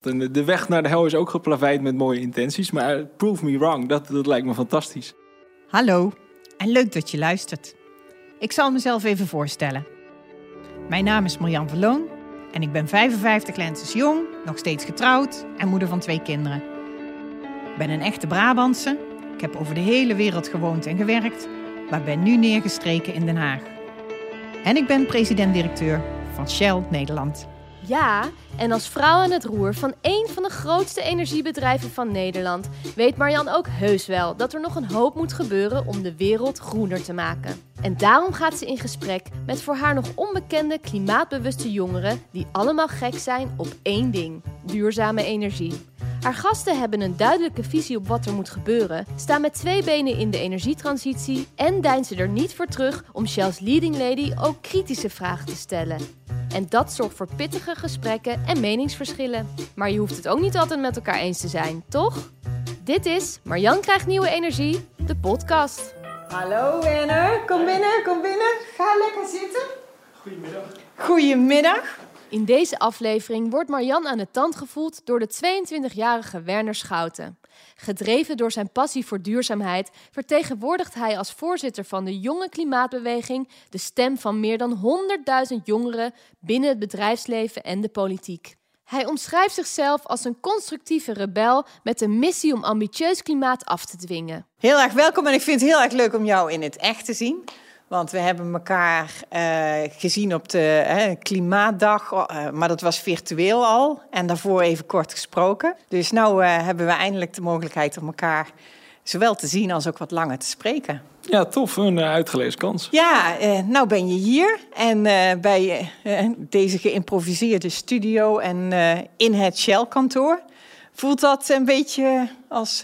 De, weg naar de hel is ook geplaveid met mooie intenties, maar prove me wrong, dat, dat lijkt me fantastisch. Hallo en leuk dat je luistert. Ik zal mezelf even voorstellen. Mijn naam is Marjan Verloon en ik ben 55 lenses jong, nog steeds getrouwd en moeder van twee kinderen. Ik ben een echte Brabantse. Ik heb over de hele wereld gewoond en gewerkt, maar ben nu neergestreken in Den Haag. En ik ben president-directeur van Shell Nederland. Ja, en als vrouw aan het roer van één van de grootste energiebedrijven van Nederland weet Marjan ook heus wel dat er nog een hoop moet gebeuren om de wereld groener te maken. En daarom gaat ze in gesprek met voor haar nog onbekende klimaatbewuste jongeren die allemaal gek zijn op één ding: duurzame energie. Haar gasten hebben een duidelijke visie op wat er moet gebeuren, staan met twee benen in de energietransitie en deinzen er niet voor terug om Shell's leading lady ook kritische vragen te stellen. En dat zorgt voor pittige gesprekken en meningsverschillen. Maar je hoeft het ook niet altijd met elkaar eens te zijn, toch? Dit is Marjan krijgt nieuwe energie, de podcast. Hallo Werner, kom binnen, kom binnen. Ga lekker zitten. Goedemiddag. Goedemiddag. In deze aflevering wordt Marjan aan de tand gevoeld door de 22-jarige Werner Schouten. Gedreven door zijn passie voor duurzaamheid vertegenwoordigt hij als voorzitter van de Jonge Klimaatbeweging de stem van meer dan 100.000 jongeren binnen het bedrijfsleven en de politiek. Hij omschrijft zichzelf als een constructieve rebel met een missie om ambitieus klimaat af te dwingen. Heel erg welkom en ik vind het heel erg leuk om jou in het echt te zien. Want we hebben elkaar uh, gezien op de uh, Klimaatdag, uh, maar dat was virtueel al. En daarvoor even kort gesproken. Dus nu hebben we eindelijk de mogelijkheid om elkaar zowel te zien als ook wat langer te spreken. Ja, tof. Een uitgelezen kans. Ja, nou ben je hier en bij deze geïmproviseerde studio en in het Shell-kantoor. Voelt dat een beetje als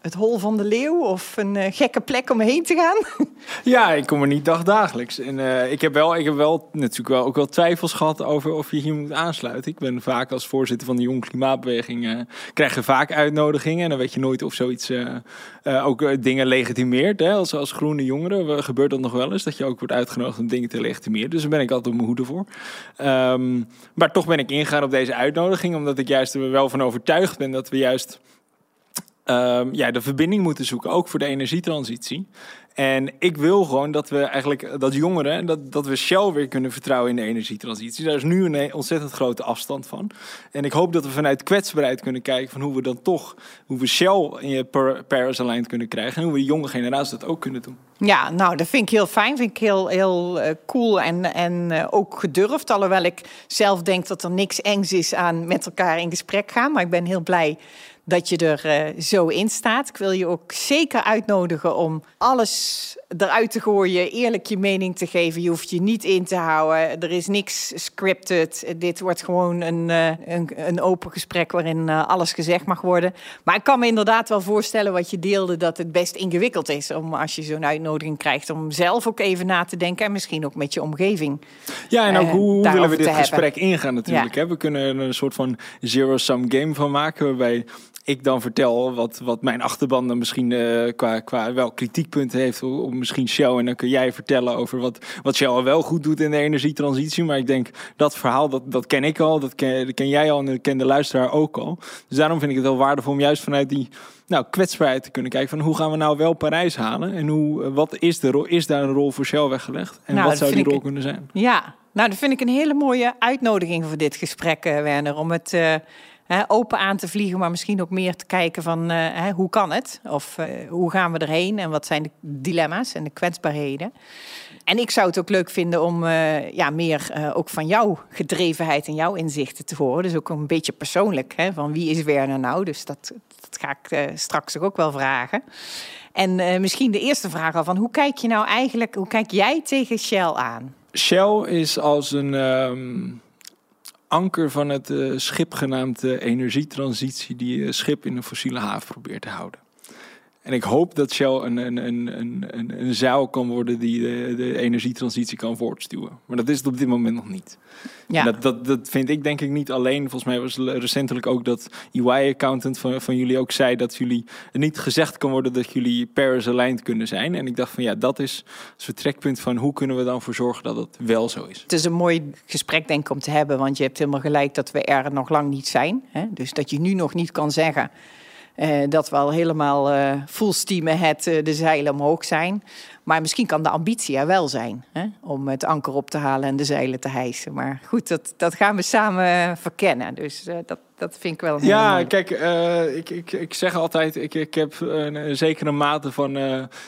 het hol van de leeuw of een uh, gekke plek om heen te gaan? Ja, ik kom er niet dagdagelijks. En uh, ik heb wel, ik heb wel natuurlijk wel ook wel twijfels gehad over of je hier moet aansluiten. Ik ben vaak als voorzitter van de Jong Klimaatbeweging uh, krijg je vaak uitnodigingen en dan weet je nooit of zoiets ook dingen legitimeert. Hè? Als, als groene jongeren gebeurt dat nog wel eens dat je ook wordt uitgenodigd om dingen te legitimeren. Dus daar ben ik altijd op mijn hoede voor. Um, maar toch ben ik ingegaan op deze uitnodiging omdat ik juist er wel van overtuigd ben dat we juist um, ja, de verbinding moeten zoeken, ook voor de energietransitie. En ik wil gewoon dat we eigenlijk, dat jongeren, dat, dat we Shell weer kunnen vertrouwen in de energietransitie. Daar is nu een ontzettend grote afstand van. En ik hoop dat we vanuit kwetsbaarheid kunnen kijken van hoe we dan toch, hoe we Shell in Paris Aligned kunnen krijgen. En hoe we de jonge generatie dat ook kunnen doen. Ja, nou, dat vind ik heel fijn. Vind ik heel, heel uh, cool en, en uh, ook gedurfd. Alhoewel ik zelf denk dat er niks engs is aan met elkaar in gesprek gaan. Maar ik ben heel blij dat je er uh, zo in staat. Ik wil je ook zeker uitnodigen om alles eruit te gooien, eerlijk je mening te geven. Je hoeft je niet in te houden. Er is niks scripted. Dit wordt gewoon een, uh, een, een, open gesprek waarin uh, alles gezegd mag worden. Maar ik kan me inderdaad wel voorstellen wat je deelde, dat het best ingewikkeld is om als je zo'n uitnodiging krijgt, om zelf ook even na te denken en misschien ook met je omgeving. Ja, en ook hoe willen we dit gesprek ingaan natuurlijk. Ja. Hè? We kunnen er een soort van zero-sum game van maken, waarbij ik dan vertel wat, wat mijn achterban dan misschien uh, qua, qua wel kritiekpunten heeft op misschien Shell. En dan kun jij vertellen over wat, wat Shell wel goed doet in de energietransitie. Maar ik denk, dat verhaal, dat, dat ken ik al, dat ken, dat ken jij al en dat ken de luisteraar ook al. Dus daarom vind ik het wel waardevol om juist vanuit die nou, kwetsbaarheid te kunnen kijken van hoe gaan we nou wel Parijs halen? En hoe, wat is, de rol, is daar een rol voor Shell weggelegd? En nou, wat zou die rol ik, kunnen zijn? Ja, nou dat vind ik een hele mooie uitnodiging voor dit gesprek, uh, Werner. Om het... Uh, open aan te vliegen, maar misschien ook meer te kijken van uh, hoe kan het? Of uh, hoe gaan we erheen? En wat zijn de dilemma's en de kwetsbaarheden? En ik zou het ook leuk vinden om uh, ja, meer ook van jouw gedrevenheid en jouw inzichten te horen. Dus ook een beetje persoonlijk, hè, van wie is Werner nou? Dus dat, dat ga ik straks ook wel vragen. En misschien de eerste vraag al van hoe kijk je nou eigenlijk, hoe kijk jij tegen Shell aan? Shell is als een... Um anker van het uh, schip genaamd uh, energietransitie, die uh, schip in een fossiele haven probeert te houden. En ik hoop dat Shell een, een, een, een, een, een zuil kan worden die de, de energietransitie kan voortstuwen. Maar dat is het op dit moment nog niet. Ja. Dat, dat, dat vind ik denk ik niet alleen. Volgens mij was recentelijk ook dat EY-accountant van, van jullie ook zei dat jullie niet gezegd kan worden dat jullie Paris-aligned kunnen zijn. En ik dacht van ja, dat is het vertrekpunt van hoe kunnen we dan voor zorgen dat het wel zo is. Het is een mooi gesprek denk ik om te hebben, want je hebt helemaal gelijk dat we er nog lang niet zijn. Hè? Dus dat je nu nog niet kan zeggen uh, dat we al helemaal uh, full steam ahead uh, de zeilen omhoog zijn. Maar misschien kan de ambitie er wel zijn hè? om het anker op te halen en de zeilen te hijsen. Maar goed, dat, dat gaan we samen verkennen. Dus dat, dat vind ik wel een Ja, mooie. kijk, ik, ik, ik zeg altijd, ik, ik heb een, een zekere mate van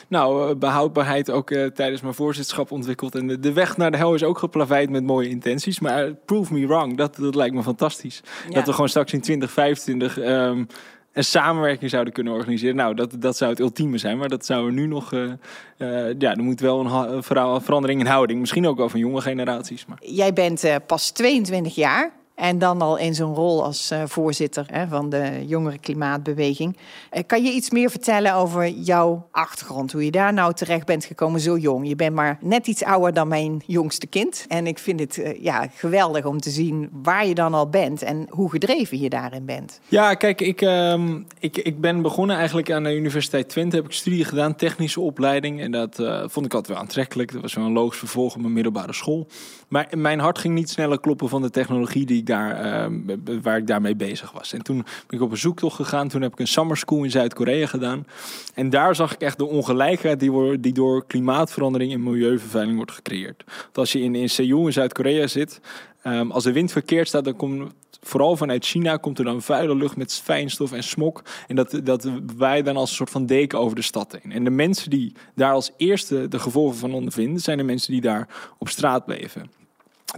nou, behoudbaarheid ook tijdens mijn voorzitterschap ontwikkeld. En de, de, weg naar de hel is ook geplaveid met mooie intenties. Maar prove me wrong, dat, dat lijkt me fantastisch. Ja. Dat we gewoon straks in 2025... Um, een samenwerking zouden kunnen organiseren. Nou, dat, dat zou het ultieme zijn. Maar dat zou er nu nog... Uh, uh, ja, er moet wel een, verandering in houding. Misschien ook wel van jonge generaties. Maar. Jij bent uh, pas 22 jaar. En dan al in zo'n rol als uh, voorzitter hè, van de Jongere Klimaatbeweging. Uh, kan je iets meer vertellen over jouw achtergrond? Hoe je daar nou terecht bent gekomen zo jong? Je bent maar net iets ouder dan mijn jongste kind. En ik vind het uh, ja, geweldig om te zien waar je dan al bent en hoe gedreven je daarin bent. Ja, kijk, ik, um, ik, ik ben begonnen eigenlijk aan de Universiteit Twente. Heb ik studie gedaan, technische opleiding. En dat vond ik altijd wel aantrekkelijk. Dat was wel een logisch vervolg op mijn middelbare school. Maar mijn hart ging niet sneller kloppen van de technologie die ik daar, uh, waar ik daarmee bezig was. En toen ben ik op een zoektocht gegaan. Toen heb ik een summer school in Zuid-Korea gedaan. En daar zag ik echt de ongelijkheid die, die door klimaatverandering en milieuvervuiling wordt gecreëerd. Want als je in, in Seoul in Zuid-Korea zit, um, als de wind verkeerd staat, dan komt vooral vanuit China komt er dan vuile lucht met fijnstof en smok. En dat, dat wij dan als een soort van deken over de stad heen. En de mensen die daar als eerste de gevolgen van ondervinden, zijn de mensen die daar op straat leven.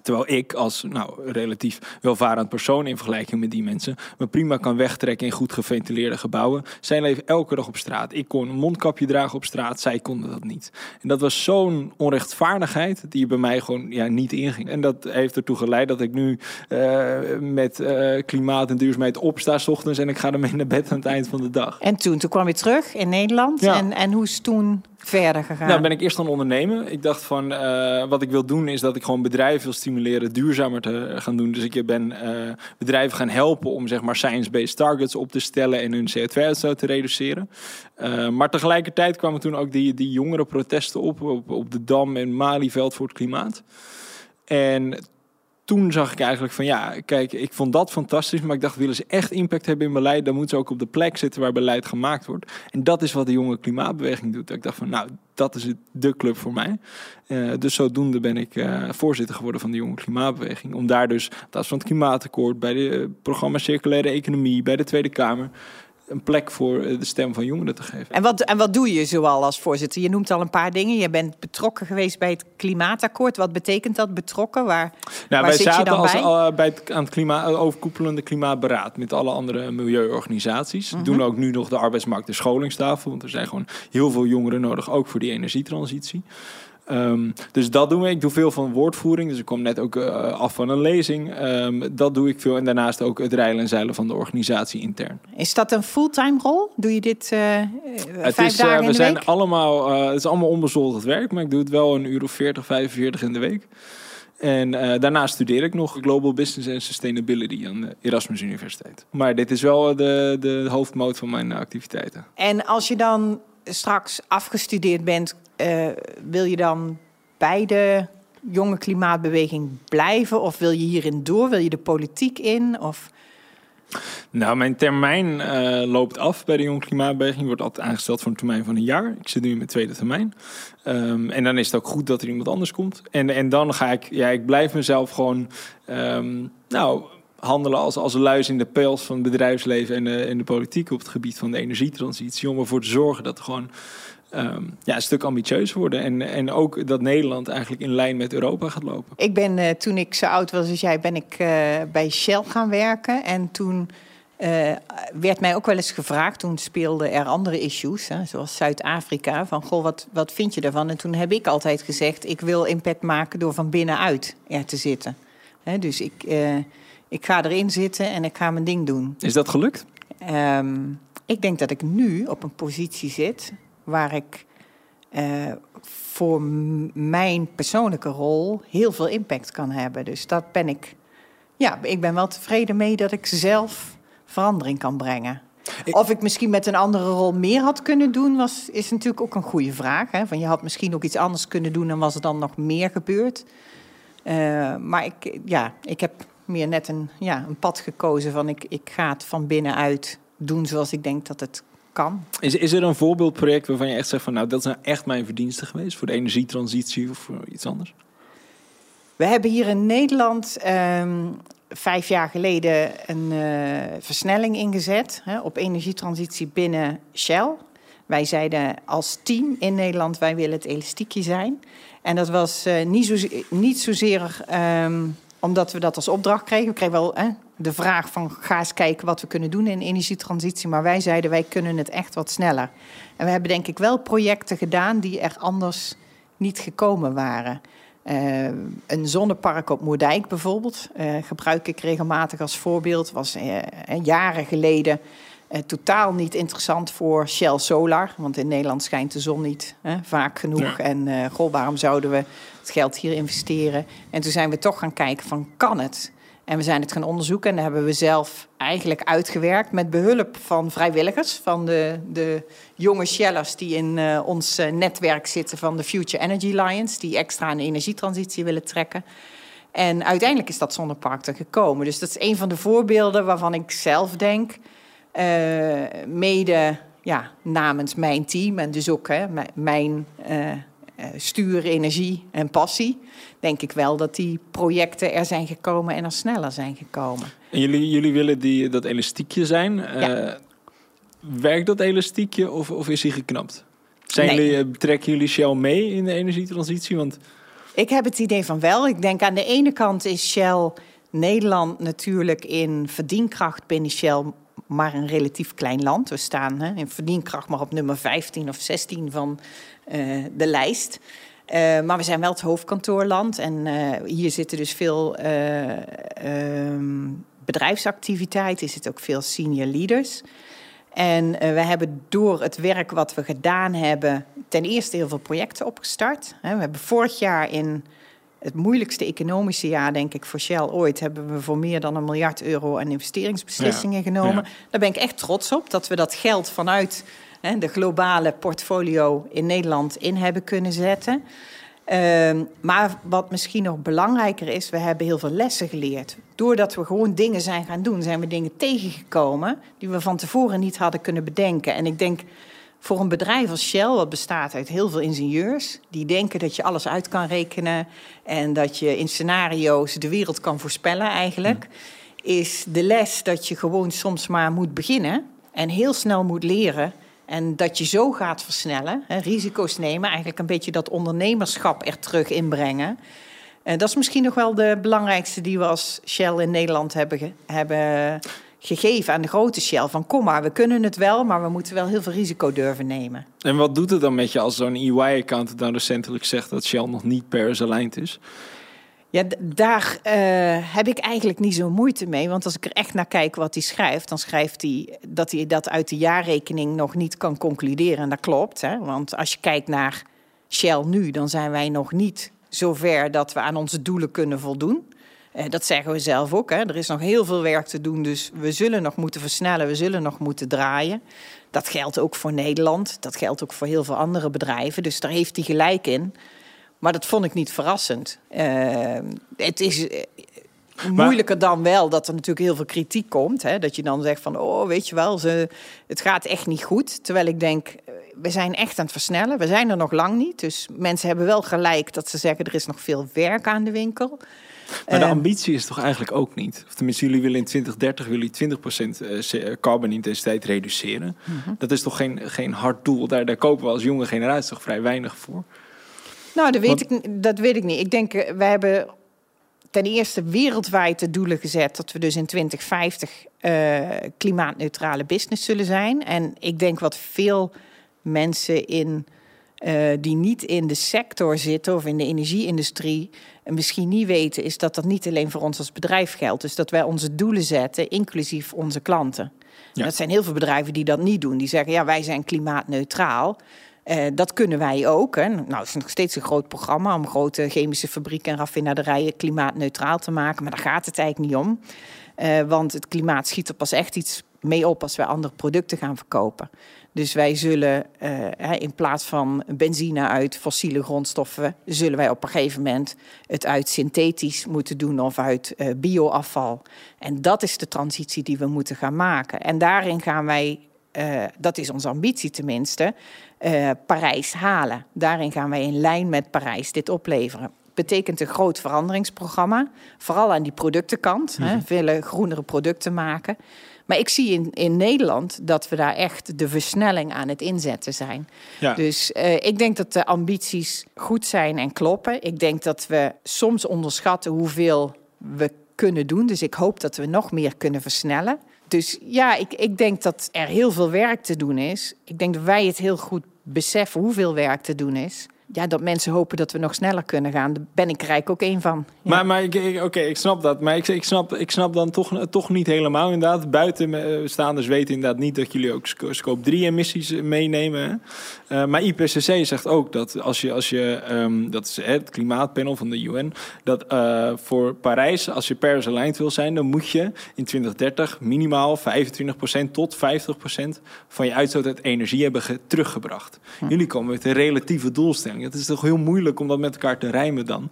Terwijl ik als nou, relatief welvarend persoon in vergelijking met die mensen me prima kan wegtrekken in goed geventileerde gebouwen. Zij leven elke dag op straat. Ik kon een mondkapje dragen op straat, zij konden dat niet. En dat was zo'n onrechtvaardigheid die bij mij gewoon ja, niet inging. En dat heeft ertoe geleid dat ik nu uh, met uh, klimaat en duurzaamheid opsta 's ochtends en ik ga ermee naar bed aan het eind van de dag. En toen, toen kwam je terug in Nederland. Ja. En, en hoe is toen verder gegaan? Nou, ben ik eerst gaan ondernemen. Ik dacht van, uh, wat ik wil doen is dat ik gewoon bedrijven wil stimuleren duurzamer te gaan doen. Dus ik ben uh, bedrijven gaan helpen om zeg maar science-based targets op te stellen en hun CO2-uitstoot te reduceren. Uh, maar tegelijkertijd kwamen toen ook die, die jongere protesten op, op, de Dam en Malieveld voor het klimaat. En toen zag ik eigenlijk van ja, kijk, ik vond dat fantastisch, maar ik dacht, willen ze echt impact hebben in beleid, dan moeten ze ook op de plek zitten waar beleid gemaakt wordt. En dat is wat de jonge klimaatbeweging doet. Ik dacht van, nou, dat is de club voor mij. Uh, dus zodoende ben ik uh, voorzitter geworden van de jonge klimaatbeweging. Om daar dus, dat van het klimaatakkoord, bij de uh, programma Circulaire Economie, bij de Tweede Kamer, een plek voor de stem van jongeren te geven. En wat, en wat doe je zoal als voorzitter? Je noemt al een paar dingen. Je bent betrokken geweest bij het klimaatakkoord. Wat betekent dat, betrokken? Waar, nou, waar wij zit je zaten dan als, bij? Uh, bij het, aan het klimaat, overkoepelende klimaatberaad met alle andere milieuorganisaties. Mm -hmm. Doen ook nu nog de arbeidsmarkt en scholingstafel. Want er zijn gewoon heel veel jongeren nodig, ook voor die energietransitie. Um, dus dat doen we. Ik doe veel van woordvoering. Dus ik kom net ook uh, af van een lezing. Um, dat doe ik veel. En daarnaast ook het rijlen en zeilen van de organisatie intern. Is dat een fulltime rol? Doe je dit uh, het vijf is, dagen uh, in we de zijn week? allemaal, het is allemaal onbezoldigd werk. Maar ik doe het wel een uur of 40, 45 in de week. En uh, daarna studeer ik nog Global Business and Sustainability aan de Erasmus Universiteit. Maar dit is wel de, de hoofdmoot van mijn activiteiten. En als je dan straks afgestudeerd bent, uh, wil je dan bij de jonge klimaatbeweging blijven? Of wil je hierin door? Wil je de politiek in? Of... Nou, mijn termijn uh, loopt af bij de Jonge Klimaatbeweging. Wordt altijd aangesteld voor een termijn van een jaar. Ik zit nu in mijn tweede termijn. Um, en dan is het ook goed dat er iemand anders komt. En, en dan ga ik, ja, ik blijf mezelf gewoon, um, nou, handelen als, als een luis in de pels van het bedrijfsleven en de, en de politiek op het gebied van de energietransitie. Om ervoor te zorgen dat er gewoon um, ja, een stuk ambitieuzer worden. En, en ook dat Nederland eigenlijk in lijn met Europa gaat lopen. Ik ben, uh, toen ik zo oud was als jij, ben ik uh, bij Shell gaan werken. En toen uh, werd mij ook wel eens gevraagd, toen speelden er andere issues, hè, zoals Zuid-Afrika, van goh, wat, wat vind je ervan? En toen heb ik altijd gezegd, ik wil impact maken door van binnenuit er te zitten. Hè, dus ik, ik ga erin zitten en ik ga mijn ding doen. Is dat gelukt? Um, ik denk dat ik nu op een positie zit waar ik uh, voor mijn persoonlijke rol heel veel impact kan hebben. Dus dat ben ik. Ja, ik ben wel tevreden mee dat ik zelf verandering kan brengen. Of ik misschien met een andere rol meer had kunnen doen, was, is natuurlijk ook een goede vraag. Hè? Van je had misschien ook iets anders kunnen doen en was er dan nog meer gebeurd. Uh, maar ik, ja, ik heb meer net een, ja, een pad gekozen van ik, ik ga het van binnenuit doen zoals ik denk dat het kan. Is, is er een voorbeeldproject waarvan je echt zegt van nou dat is nou echt mijn verdiensten geweest voor de energietransitie of voor iets anders? We hebben hier in Nederland um, vijf jaar geleden een uh, versnelling ingezet hè, op energietransitie binnen Shell. Wij zeiden als team in Nederland, wij willen het elastiekje zijn. En dat was uh, niet, zo, niet zozeer um, omdat we dat als opdracht kregen. We kregen wel hè, de vraag van ga eens kijken wat we kunnen doen in energietransitie. Maar wij zeiden wij kunnen het echt wat sneller. En we hebben denk ik wel projecten gedaan die er anders niet gekomen waren. Uh, een zonnepark op Moerdijk bijvoorbeeld, uh, gebruik ik regelmatig als voorbeeld. Was uh, jaren geleden totaal niet interessant voor Shell Solar. Want in Nederland schijnt de zon niet vaak genoeg. Ja. En goh, waarom zouden we het geld hier investeren? En toen zijn we toch gaan kijken van kan het? En we zijn het gaan onderzoeken en dat hebben we zelf eigenlijk uitgewerkt met behulp van vrijwilligers, van de, de jonge Shellers die in uh, ons uh, netwerk zitten van de Future Energy Alliance, die extra aan de energietransitie willen trekken. En uiteindelijk is dat zonnepark er gekomen. Dus dat is een van de voorbeelden waarvan ik zelf denk, uh, mede ja, namens mijn team en dus ook hè, mijn stuur, energie en passie denk ik wel dat die projecten er zijn gekomen en er sneller zijn gekomen. En jullie, jullie willen die, dat elastiekje zijn. Ja. Werkt dat elastiekje of, of is hij geknapt? Zijn nee. jullie, betrekken jullie Shell mee in de energietransitie? Want... Ik heb het idee van wel. Ik denk aan de ene kant is Shell Nederland natuurlijk in verdienkracht binnen Shell maar een relatief klein land. We staan hè, in verdienkracht maar op nummer 15 of 16 van uh, de lijst. Uh, maar we zijn wel het hoofdkantoorland en uh, hier zitten dus veel uh, bedrijfsactiviteit, is het ook veel senior leaders. En we hebben door het werk wat we gedaan hebben, ten eerste heel veel projecten opgestart. we hebben vorig jaar in het moeilijkste economische jaar, denk ik, voor Shell ooit, hebben we voor meer dan een miljard euro aan investeringsbeslissingen ja, genomen. Ja. Daar ben ik echt trots op dat we dat geld vanuit de globale portfolio in Nederland in hebben kunnen zetten. Uh, maar wat misschien nog belangrijker is, we hebben heel veel lessen geleerd. Doordat we gewoon dingen zijn gaan doen, zijn we dingen tegengekomen die we van tevoren niet hadden kunnen bedenken. En ik denk voor een bedrijf als Shell, wat bestaat uit heel veel ingenieurs, die denken dat je alles uit kan rekenen en dat je in scenario's de wereld kan voorspellen eigenlijk, is de les dat je gewoon soms maar moet beginnen en heel snel moet leren en dat je zo gaat versnellen, hè, risico's nemen, eigenlijk een beetje dat ondernemerschap er terug inbrengen. En dat is misschien nog wel de belangrijkste die we als Shell in Nederland hebben, hebben gegeven aan de grote Shell. Van kom maar, we kunnen het wel, maar we moeten wel heel veel risico durven nemen. En wat doet het dan met je als zo'n EY-account dan recentelijk zegt dat Shell nog niet Paris aligned is? Ja, daar uh, heb ik eigenlijk niet zo moeite mee. Want als ik er echt naar kijk wat hij schrijft, dan schrijft hij dat hij dat uit de jaarrekening nog niet kan concluderen. En dat klopt. Hè? Want als je kijkt naar Shell nu, dan zijn wij nog niet zover dat we aan onze doelen kunnen voldoen. Uh, dat zeggen we zelf ook. Hè? Er is nog heel veel werk te doen, dus we zullen nog moeten versnellen, we zullen nog moeten draaien. Dat geldt ook voor Nederland, dat geldt ook voor heel veel andere bedrijven. Dus daar heeft hij gelijk in. Maar dat vond ik niet verrassend. Uh, het is uh, moeilijker dan wel dat er natuurlijk heel veel kritiek komt. Hè? Dat je dan zegt van, oh, weet je wel, ze, het gaat echt niet goed. Terwijl ik denk, eh, we zijn echt aan het versnellen. We zijn er nog lang niet. Dus mensen hebben wel gelijk dat ze zeggen, er is nog veel werk aan de winkel. Maar de ambitie is toch eigenlijk ook niet? Of tenminste, jullie willen in 2030 jullie 20% carbon intensiteit reduceren. Mm -hmm. Dat is toch geen, geen hard doel? Daar, daar kopen we als jonge generatie toch vrij weinig voor? Nou, dat weet, ik, dat weet ik niet. Ik denk, eh, wij hebben ten eerste wereldwijd de doelen gezet dat we dus in 2050 uh, eh, klimaatneutrale business zullen zijn. En ik denk wat veel mensen in, uh, die niet in de sector zitten of in de energieindustrie en misschien niet weten, is dat dat niet alleen voor ons als bedrijf geldt. Dus dat wij onze doelen zetten, inclusief onze klanten. En dat zijn heel veel bedrijven die dat niet doen. Die zeggen, ja, wij zijn klimaatneutraal. Uh, dat kunnen wij ook. Hè. Nou, het is nog steeds een groot programma om grote chemische fabrieken en raffinaderijen klimaatneutraal te maken. Maar daar gaat het eigenlijk niet om. Uh, want het klimaat schiet er pas echt iets mee op als wij andere producten gaan verkopen. Dus wij zullen uh, in plaats van benzine uit fossiele grondstoffen, zullen wij op een gegeven moment het uit synthetisch moeten doen of uit uh, bioafval. En dat is de transitie die we moeten gaan maken. En daarin gaan wij, uh, dat is onze ambitie tenminste, Parijs halen. Daarin gaan wij in lijn met Parijs dit opleveren betekent een groot veranderingsprogramma. Vooral aan die productenkant. Mm -hmm. hè, vele groenere producten maken. Maar ik zie in, in Nederland dat we daar echt de versnelling aan het inzetten zijn. Ja. Dus uh, ik denk dat de ambities goed zijn en kloppen. Ik denk dat we soms onderschatten hoeveel we kunnen doen. Dus ik hoop dat we nog meer kunnen versnellen. Dus ja, ik, ik denk dat er heel veel werk te doen is. Ik denk dat wij het heel goed beseffen hoeveel werk te doen is ja, dat mensen hopen dat we nog sneller kunnen gaan. Daar ben ik rijk ook één van. Ja. Maar, maar oké, ik snap dat. Maar ik, ik, snap, ik snap dan toch, toch niet helemaal inderdaad. Buitenstaanders weten inderdaad niet dat jullie ook scope 3 emissies meenemen. Uh, maar IPCC zegt ook dat als je, als je um, dat is het klimaatpanel van de UN, dat uh, voor Parijs, als je Paris aligned wil zijn, dan moet je in 2030 minimaal 25% tot 50% van je uitstoot uit energie hebben teruggebracht. Hm. Jullie komen met een relatieve doelstelling. Het is toch heel moeilijk om dat met elkaar te rijmen dan.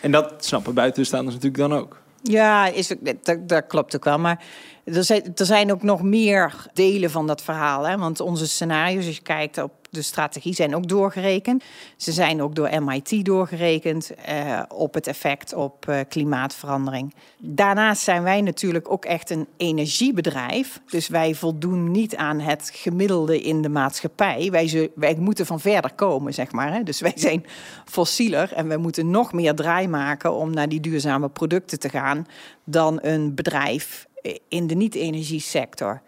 En dat snappen buitenstaanders natuurlijk dan ook. Ja, is, dat, dat klopt ook wel. Maar er zijn, er zijn ook nog meer delen van dat verhaal. Hè? Want onze scenario's, als je kijkt op de strategie zijn ook doorgerekend. Ze zijn ook door MIT doorgerekend uh, op het effect op uh, klimaatverandering. Daarnaast zijn wij natuurlijk ook echt een energiebedrijf. Dus wij voldoen niet aan het gemiddelde in de maatschappij. Wij, wij moeten van verder komen, zeg maar. Hè? Dus wij zijn fossieler en we moeten nog meer draai maken om naar die duurzame producten te gaan dan een bedrijf in de niet-energiesector.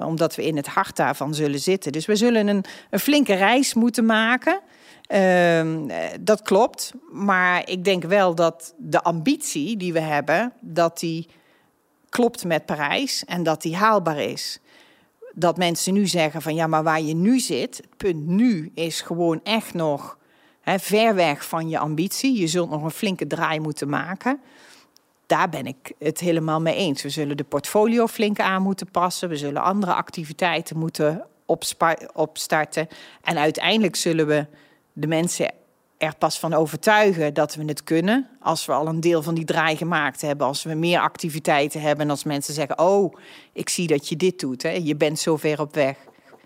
Omdat we in het hart daarvan zullen zitten. Dus we zullen een, een flinke reis moeten maken. Uh, dat klopt. Maar ik denk wel dat de ambitie die we hebben, dat die klopt met Parijs en dat die haalbaar is. Dat mensen nu zeggen van ja, maar waar je nu zit, het punt nu is gewoon echt nog ver weg van je ambitie. Je zult nog een flinke draai moeten maken daar ben ik het helemaal mee eens. We zullen de portfolio flink aan moeten passen. We zullen andere activiteiten moeten opstarten. En uiteindelijk zullen we de mensen er pas van overtuigen dat we het kunnen. Als we al een deel van die draai gemaakt hebben. Als we meer activiteiten hebben. En als mensen zeggen: Oh, ik zie dat je dit doet. Hè. Je bent zo ver op weg.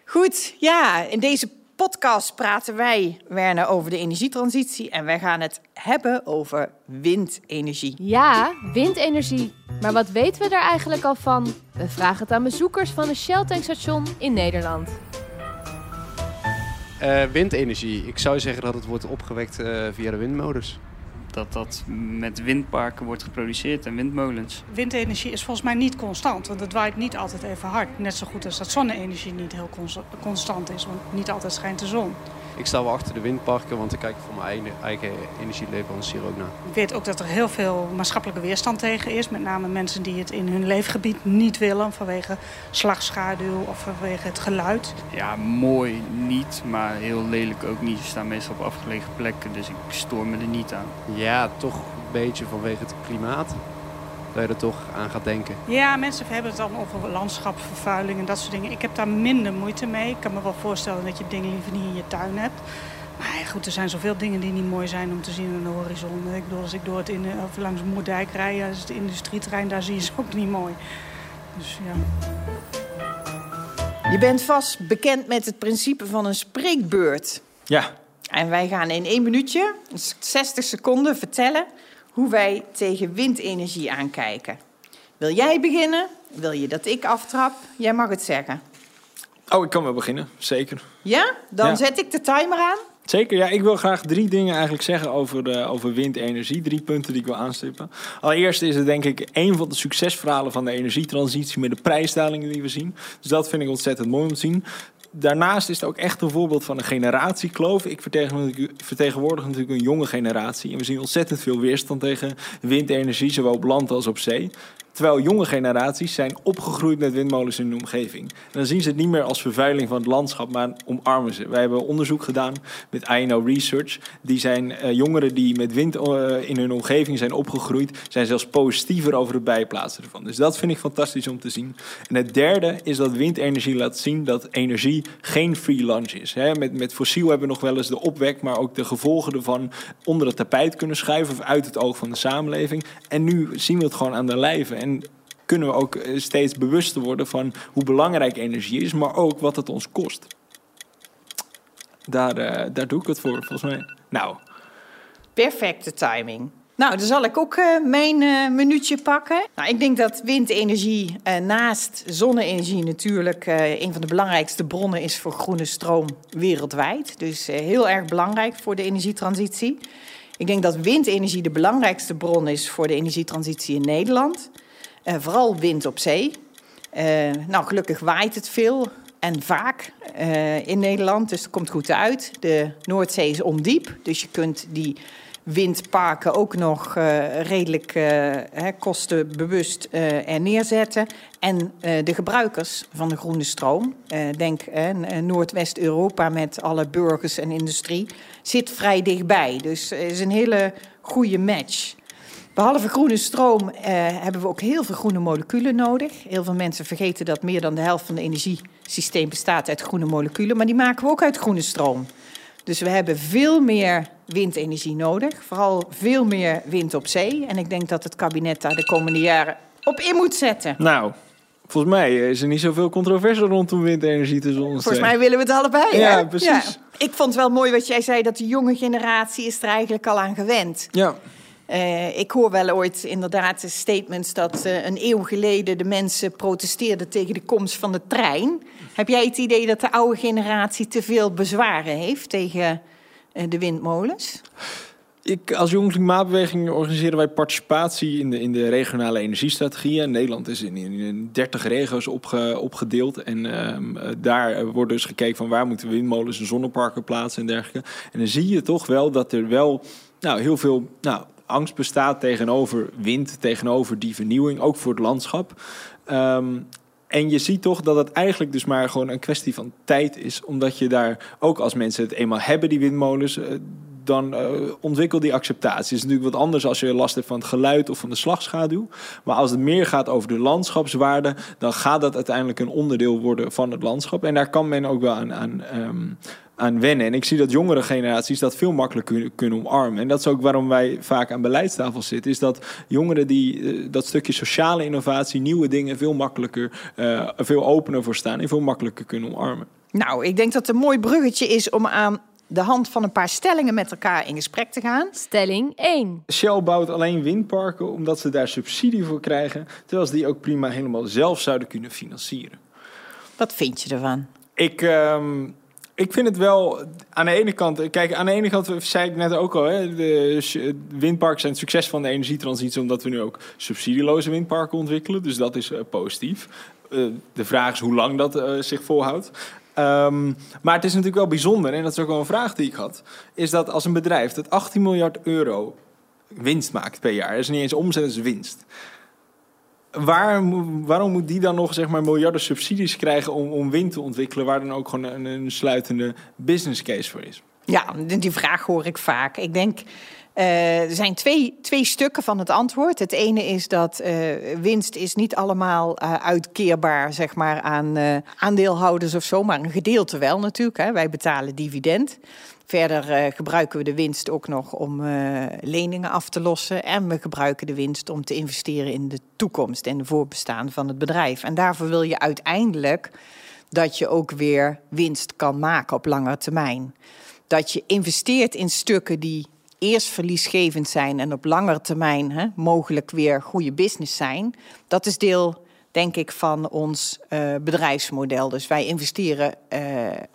Goed, ja, in deze podcast praten wij, Werner, over de energietransitie. En wij gaan het hebben over windenergie. Ja, windenergie. Maar wat weten we daar eigenlijk al van? We vragen het aan bezoekers van een Shell-tankstation in Nederland. Uh, windenergie. Ik zou zeggen dat het wordt opgewekt uh, via de windmolens dat dat met windparken wordt geproduceerd en windmolens. Windenergie is volgens mij niet constant, want het waait niet altijd even hard. Net zo goed als dat zonne-energie niet heel constant is, want niet altijd schijnt de zon. Ik sta wel achter de windparken, want ik kijk voor mijn eigen, eigen energieleverancier ook naar. Ik weet ook dat er heel veel maatschappelijke weerstand tegen is. Met name mensen die het in hun leefgebied niet willen vanwege slagschaduw of vanwege het geluid. Ja, mooi niet, maar heel lelijk ook niet. Ze staan meestal op afgelegen plekken, dus ik stoor me er niet aan. Ja, toch een beetje vanwege het klimaat dat je er toch aan gaat denken. Ja, mensen hebben het dan over landschapsvervuiling en dat soort dingen. Ik heb daar minder moeite mee. Ik kan me wel voorstellen dat je dingen liever niet in je tuin hebt. Maar goed, er zijn zoveel dingen die niet mooi zijn om te zien aan de horizon. Ik bedoel, als ik door het in, of langs Moerdijk rijd, dat is het industrieterrein, daar zie je ze ook niet mooi. Dus ja. Je bent vast bekend met het principe van een spreekbeurt. Ja. En wij gaan in één minuutje, 60 seconden, vertellen hoe wij tegen windenergie aankijken. Wil jij beginnen? Wil je dat ik aftrap? Jij mag het zeggen. Oh, ik kan wel beginnen, zeker. Ja? Dan zet ik de timer aan. Zeker, ja. Ik wil graag drie dingen eigenlijk zeggen over, de, over windenergie. Drie punten die ik wil aanstippen. Allereerst is het denk ik een van de succesverhalen van de energietransitie met de prijsdalingen die we zien. Dus dat vind ik ontzettend mooi om te zien daarnaast is het ook echt een voorbeeld van een generatiekloof. Ik vertegenwoordig natuurlijk een jonge generatie. En we zien ontzettend veel weerstand tegen windenergie, zowel op land als op zee. Terwijl jonge generaties zijn opgegroeid met windmolens in de omgeving. En dan zien ze het niet meer als vervuiling van het landschap, maar omarmen ze. Wij hebben onderzoek gedaan met INO Research. Die zijn uh, jongeren die met wind uh, in hun omgeving zijn opgegroeid, zijn zelfs positiever over het bijplaatsen ervan. Dus dat vind ik fantastisch om te zien. En het derde is dat windenergie laat zien dat energie geen free lunch is. Met, met fossiel hebben we nog wel eens de opwek, maar ook de gevolgen ervan onder het tapijt kunnen schuiven of uit het oog van de samenleving. En nu zien we het gewoon aan de lijve. Kunnen we ook eh, steeds bewuster worden van hoe belangrijk energie is, maar ook wat het ons kost. Daar, uh, daar doe ik het voor, volgens mij. Nou. Perfecte timing. Nou, dan zal ik ook uh, mijn minuutje pakken. Nou, ik denk dat windenergie naast zonne-energie natuurlijk een van de belangrijkste bronnen is voor groene stroom wereldwijd. Dus heel erg belangrijk voor de energietransitie. Ik denk dat windenergie de belangrijkste bron is voor de energietransitie in Nederland. Vooral wind op zee. nou, gelukkig waait het veel en vaak in Nederland, dus het komt goed uit. De Noordzee is ondiep, dus je kunt die windparken ook nog redelijk kostenbewust er neerzetten. En de gebruikers van de groene stroom, denk Noordwest-Europa met alle burgers en industrie, zit vrij dichtbij. Dus het is een hele goede match. Behalve groene stroom hebben we ook heel veel groene moleculen nodig. Heel veel mensen vergeten dat meer dan de helft van het energiesysteem bestaat uit groene moleculen, maar die maken we ook uit groene stroom. Dus we hebben veel meer windenergie nodig. Vooral veel meer wind op zee. En ik denk dat het kabinet daar de komende jaren op in moet zetten. Nou, volgens mij is er niet zoveel controverse rondom windenergie tussen ons. Volgens mij willen we het allebei. Ja, precies. Ja. Ik vond het wel mooi wat jij zei, dat de jonge generatie is er eigenlijk al aan gewend. Ja. Uh, ik hoor wel ooit inderdaad statements dat uh, een eeuw geleden de mensen protesteerden tegen de komst van de trein. Heb jij het idee dat de oude generatie te veel bezwaren heeft tegen uh, de windmolens? Ik, als Jong Klimaatbeweging organiseren wij participatie in de, in de regionale energiestrategieën. Nederland is in, in 30 regio's opge, opgedeeld. En uh, daar wordt dus gekeken van waar moeten windmolens en zonneparken plaatsen en dergelijke. En dan zie je toch wel dat er wel nou, heel veel nou, angst bestaat tegenover wind, tegenover die vernieuwing, ook voor het landschap. Um, en je ziet toch dat het eigenlijk dus maar gewoon een kwestie van tijd is. Omdat je daar ook als mensen het eenmaal hebben, die windmolens, eh, dan uh, ontwikkel die acceptatie. Het is natuurlijk wat anders als je last hebt van het geluid of van de slagschaduw. Maar als het meer gaat over de landschapswaarde, dan gaat dat uiteindelijk een onderdeel worden van het landschap. En daar kan men ook wel aan, aan um, aan wennen. En ik zie dat jongere generaties dat veel makkelijker kunnen, omarmen. En dat is ook waarom wij vaak aan beleidstafel zitten. Is dat jongeren die uh, dat stukje sociale innovatie, nieuwe dingen veel makkelijker, uh, veel opener voor staan en veel makkelijker kunnen omarmen. Nou, ik denk dat een mooi bruggetje is om aan de hand van een paar stellingen met elkaar in gesprek te gaan. Stelling 1. Shell bouwt alleen windparken omdat ze daar subsidie voor krijgen, terwijl ze die ook prima helemaal zelf zouden kunnen financieren. Wat vind je ervan? Ik, um, ik vind het wel aan de ene kant. Kijk, aan de ene kant zei ik net ook al, hè, de windparken zijn het succes van de energietransitie, omdat we nu ook subsidieloze windparken ontwikkelen. Dus dat is uh, positief. Uh, de vraag is hoe lang dat uh, zich volhoudt. Um, maar het is natuurlijk wel bijzonder, en dat is ook wel een vraag die ik had, is dat als een bedrijf dat 18 miljard euro winst maakt per jaar, is niet eens omzet, is winst waar, waarom moet die dan nog zeg maar, miljarden subsidies krijgen om, om te ontwikkelen, waar dan ook gewoon een, een sluitende business case voor is? Ja, die vraag hoor ik vaak. Ik denk. Uh, er zijn twee, twee stukken van het antwoord. Het ene is dat uh, winst is niet allemaal uh, uitkeerbaar zeg maar, aan aandeelhouders of zo, maar een gedeelte wel natuurlijk. Hè. Wij betalen dividend. Verder gebruiken we de winst ook nog om leningen af te lossen. En we gebruiken de winst om te investeren in de toekomst en de voorbestaan van het bedrijf. En daarvoor wil je uiteindelijk dat je ook weer winst kan maken op lange termijn. Dat je investeert in stukken die eerst verliesgevend zijn en op langere termijn hè, mogelijk weer goede business zijn. Dat is deel denk ik, van ons uh, bedrijfsmodel. Dus wij investeren uh,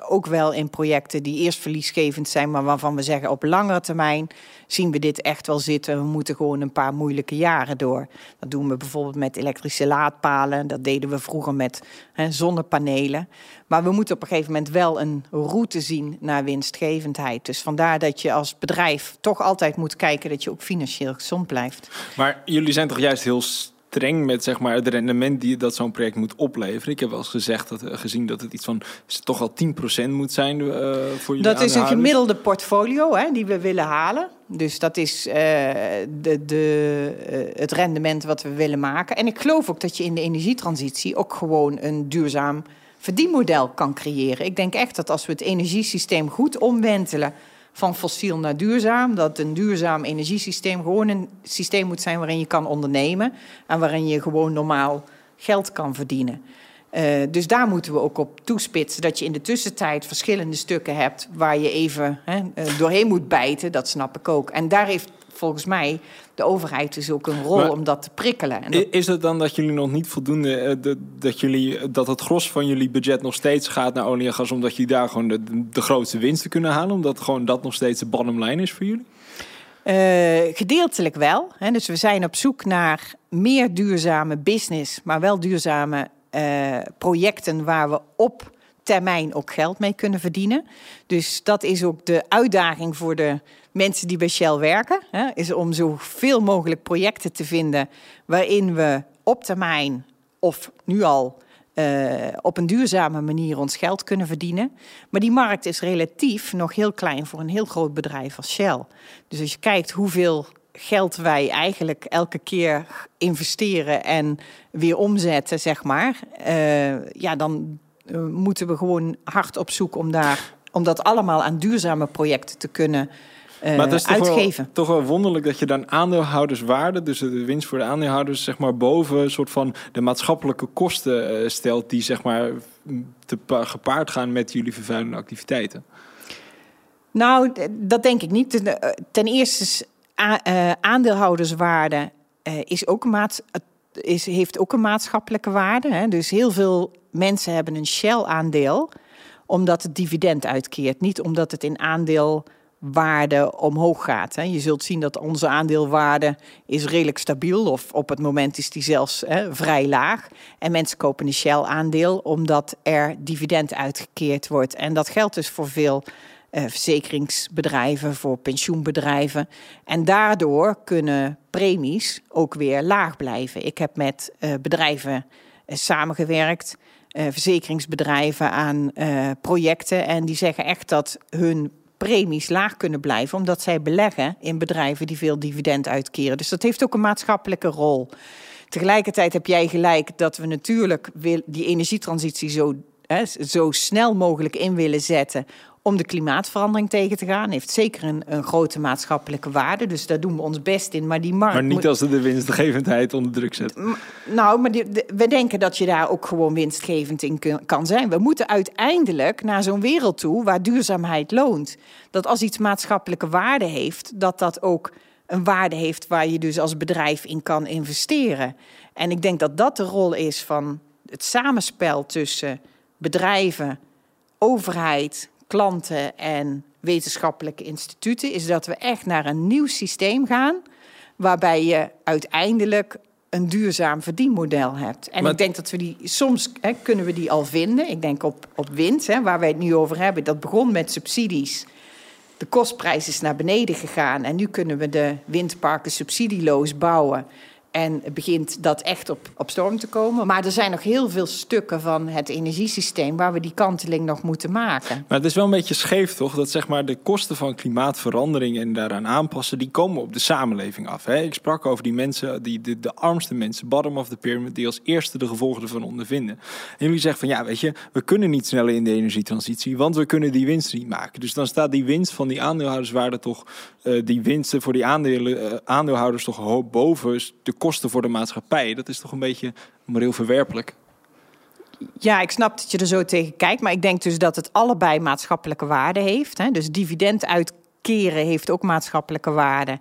ook wel in projecten die eerst verliesgevend zijn, maar waarvan we zeggen op langere termijn zien we dit echt wel zitten. We moeten gewoon een paar moeilijke jaren door. Dat doen we bijvoorbeeld met elektrische laadpalen. Dat deden we vroeger met hè, zonnepanelen. Maar we moeten op een gegeven moment wel een route zien naar winstgevendheid. Dus vandaar dat je als bedrijf toch altijd moet kijken dat je ook financieel gezond blijft. Maar jullie zijn toch juist heel streng met zeg maar, het rendement die dat zo'n project moet opleveren. Ik heb wel eens gezegd dat, eh, gezien dat het iets van toch al 10% moet zijn uh, voor jullie Dat is een gemiddelde portfolio hè, die we willen halen. Dus dat is uh, de, de, het rendement wat we willen maken. En ik geloof ook dat je in de energietransitie ook gewoon een duurzaam verdienmodel kan creëren. Ik denk echt dat als we het energiesysteem goed omwentelen van fossiel naar duurzaam. Dat een duurzaam energiesysteem gewoon een systeem moet zijn waarin je kan ondernemen en waarin je gewoon normaal geld kan verdienen. Uh, dus daar moeten we ook op toespitsen. Dat je in de tussentijd verschillende stukken hebt waar je even hè, uh, doorheen moet bijten. Dat snap ik ook. En daar heeft volgens mij de overheid dus ook een rol maar, om dat te prikkelen. En dat... Is het dan dat jullie nog niet voldoende, uh, de, dat, jullie, dat het gros van jullie budget nog steeds gaat naar olie en gas, omdat jullie daar gewoon de, de grootste winsten kunnen halen? Omdat gewoon dat nog steeds de bottom line is voor jullie? Uh, gedeeltelijk wel. Hè. Dus we zijn op zoek naar meer duurzame business, maar wel duurzame uh, projecten waar we op termijn ook geld mee kunnen verdienen. Dus dat is ook de uitdaging voor de mensen die bij Shell werken. Hè, is om zoveel mogelijk projecten te vinden waarin we op termijn of nu al uh, op een duurzame manier ons geld kunnen verdienen. Maar die markt is relatief nog heel klein voor een heel groot bedrijf als Shell. Dus als je kijkt hoeveel geld wij eigenlijk elke keer investeren en weer omzetten, zeg maar, uh, ja, dan moeten we gewoon hard op zoek om daar om dat allemaal aan duurzame projecten te kunnen uh, maar het is toch uitgeven. Wel, toch wel wonderlijk dat je dan aandeelhouderswaarde, dus de winst voor de aandeelhouders, zeg maar boven een soort van de maatschappelijke kosten uh, stelt, die zeg maar te gepaard gaan met jullie vervuilende activiteiten. Nou, dat denk ik niet. Ten eerste is aandeelhouderswaarde is ook een maat, is, heeft ook een maatschappelijke waarde. Hè? Dus heel veel mensen hebben een Shell-aandeel omdat het dividend uitkeert, niet omdat het in aandeel waarde omhoog gaat. Je zult zien dat onze aandeelwaarde is redelijk stabiel of op het moment is die zelfs vrij laag. En mensen kopen een Shell-aandeel omdat er dividend uitgekeerd wordt. En dat geldt dus voor veel uh, verzekeringsbedrijven, voor pensioenbedrijven. En daardoor kunnen premies ook weer laag blijven. Ik heb met uh, bedrijven uh, samengewerkt. Uh, verzekeringsbedrijven aan uh, projecten. En die zeggen echt dat hun premies laag kunnen blijven, omdat zij beleggen in bedrijven die veel dividend uitkeren. Dus dat heeft ook een maatschappelijke rol. Tegelijkertijd heb jij gelijk dat we natuurlijk die energietransitie zo, hè, zo snel mogelijk in willen zetten om de klimaatverandering tegen te gaan. Heeft zeker een, een, grote maatschappelijke waarde. Dus daar doen we ons best in. Maar die markt. Maar niet moet... als ze de winstgevendheid onder druk zet. Nou, maar die, de, we denken dat je daar ook gewoon winstgevend in kun, kan zijn. We moeten uiteindelijk naar zo'n wereld toe waar duurzaamheid loont. Dat als iets maatschappelijke waarde heeft, dat dat ook een waarde heeft waar je dus als bedrijf in kan investeren. En ik denk dat dat de rol is van het samenspel tussen bedrijven, overheid, klanten en wetenschappelijke instituten, is dat we echt naar een nieuw systeem gaan, waarbij je uiteindelijk een duurzaam verdienmodel hebt. En maar... ik denk dat we die soms hè, kunnen we die al vinden. Ik denk op, op wind, hè, waar wij het nu over hebben, dat begon met subsidies. De kostprijs is naar beneden gegaan en nu kunnen we de windparken subsidieloos bouwen. En begint dat echt op, op storm te komen. Maar er zijn nog heel veel stukken van het energiesysteem waar we die kanteling nog moeten maken. Maar het is wel een beetje scheef, toch? Dat zeg maar de kosten van klimaatverandering en daaraan aanpassen, die komen op de samenleving af. Hè? Ik sprak over die mensen, die, de, de armste mensen, bottom of the pyramid, die als eerste de gevolgen ervan ondervinden. En jullie zeggen van ja, weet je, we kunnen niet sneller in de energietransitie, want we kunnen die winst niet maken. Dus dan staat die winst van die aandeelhouderswaarde toch, uh, die winsten voor die aandelen, uh, aandeelhouders toch hoog boven de kosten voor de maatschappij. Dat is toch een beetje moreel verwerpelijk. Ja, ik snap dat je er zo tegen kijkt. Maar ik denk dus dat het allebei maatschappelijke waarde heeft. Hè? Dus dividend uitkeren heeft ook maatschappelijke waarde.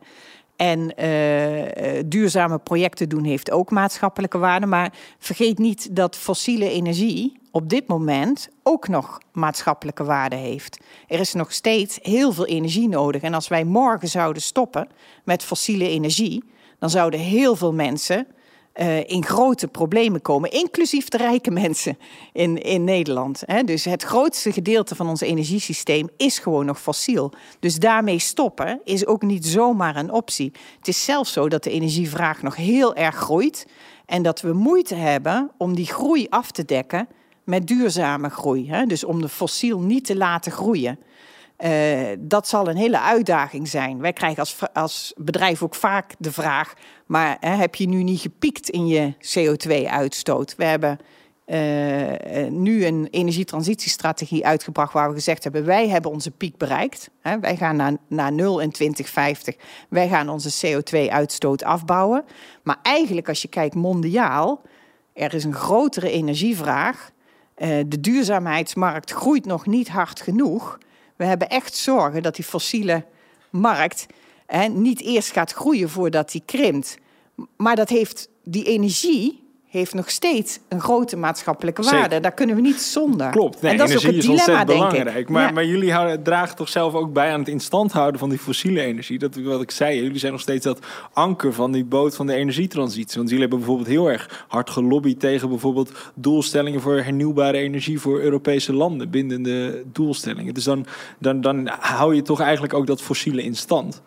En uh, duurzame projecten doen heeft ook maatschappelijke waarde. Maar vergeet niet dat fossiele energie op dit moment ook nog maatschappelijke waarde heeft. Er is nog steeds heel veel energie nodig. En als wij morgen zouden stoppen met fossiele energie, dan zouden heel veel mensen uh, in grote problemen komen, inclusief de rijke mensen in, in Nederland. Hè. Dus het grootste gedeelte van ons energiesysteem is gewoon nog fossiel. Dus daarmee stoppen is ook niet zomaar een optie. Het is zelfs zo dat de energievraag nog heel erg groeit. En dat we moeite hebben om die groei af te dekken met duurzame groei. Hè? Dus om de fossiel niet te laten groeien. Uh, dat zal een hele uitdaging zijn. Wij krijgen als, als bedrijf ook vaak de vraag: maar hè, heb je nu niet gepiekt in je CO2-uitstoot? We hebben uh, nu een energietransitiestrategie uitgebracht waar we gezegd hebben: wij hebben onze piek bereikt. Hè, wij gaan naar, naar nul in 2050. Wij gaan onze CO2-uitstoot afbouwen. Maar eigenlijk, als je kijkt mondiaal, er is een grotere energievraag. De duurzaamheidsmarkt groeit nog niet hard genoeg. We hebben echt zorgen dat die fossiele markt hè, niet eerst gaat groeien voordat die krimpt. Maar dat heeft die energie heeft nog steeds een grote maatschappelijke waarde. Zeker. Daar kunnen we niet zonder. Klopt, nee, en dat is ook het is dilemma, denk belangrijk. ik. Maar, Ja. maar jullie houden, dragen toch zelf ook bij aan het instand houden van die fossiele energie. Dat wat ik zei, jullie zijn nog steeds dat anker van die boot van de energietransitie. Want jullie hebben bijvoorbeeld heel erg hard gelobbyd tegen bijvoorbeeld doelstellingen voor hernieuwbare energie voor Europese landen, bindende doelstellingen. Dus dan, dan, dan hou je toch eigenlijk ook dat fossiele in stand.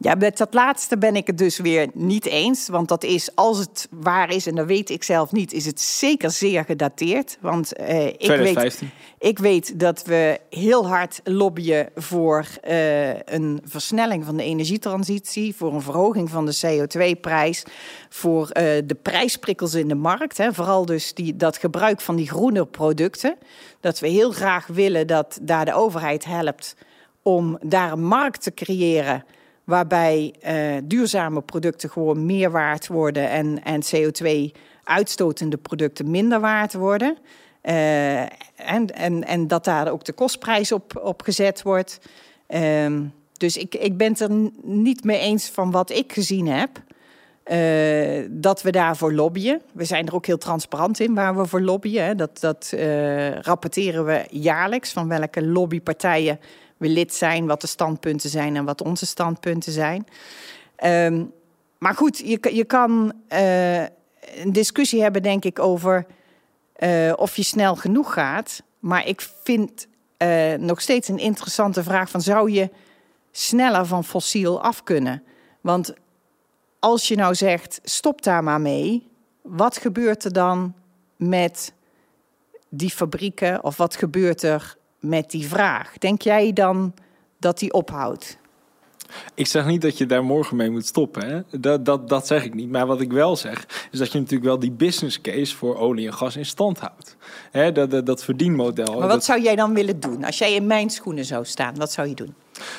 Ja, met dat laatste ben ik het dus weer niet eens. Want dat is, als het waar is, en dat weet ik zelf niet, is het zeker zeer gedateerd. Want eh, ik, weet, 2015. ik weet dat we heel hard lobbyen voor eh, een versnelling van de energietransitie, voor een verhoging van de CO2-prijs, voor eh, de prijsprikkels in de markt. Hè, vooral dus die, dat gebruik van die groene producten. Dat we heel graag willen dat daar de overheid helpt om daar een markt te creëren waarbij eh, duurzame producten gewoon meer waard worden en, en CO2-uitstotende producten minder waard worden. Eh, en, en, en dat daar ook de kostprijs op, op gezet wordt. Ehm, dus ik, ik ben het er niet mee eens van wat ik gezien heb. eh, dat we daarvoor lobbyen. We zijn er ook heel transparant in waar we voor lobbyen. Hè. Dat, dat rapporteren we jaarlijks van welke lobbypartijen we lid zijn, wat de standpunten zijn en wat onze standpunten zijn. Ehm, maar goed, je, je kan eh, een discussie hebben, denk ik, over eh, of je snel genoeg gaat. Maar ik vind eh, nog steeds een interessante vraag van zou je sneller van fossiel af kunnen? Want als je nou zegt, stop daar maar mee, wat gebeurt er dan met die fabrieken of wat gebeurt er met die vraag? Denk jij dan dat die ophoudt? Ik zeg niet dat je daar morgen mee moet stoppen. Hè? Dat, dat, dat zeg ik niet. Maar wat ik wel zeg, is dat je natuurlijk wel die business case voor olie en gas in stand houdt. Hè? Dat, dat, dat verdienmodel. Maar wat dat- zou jij dan willen doen? Als jij in mijn schoenen zou staan, wat zou je doen?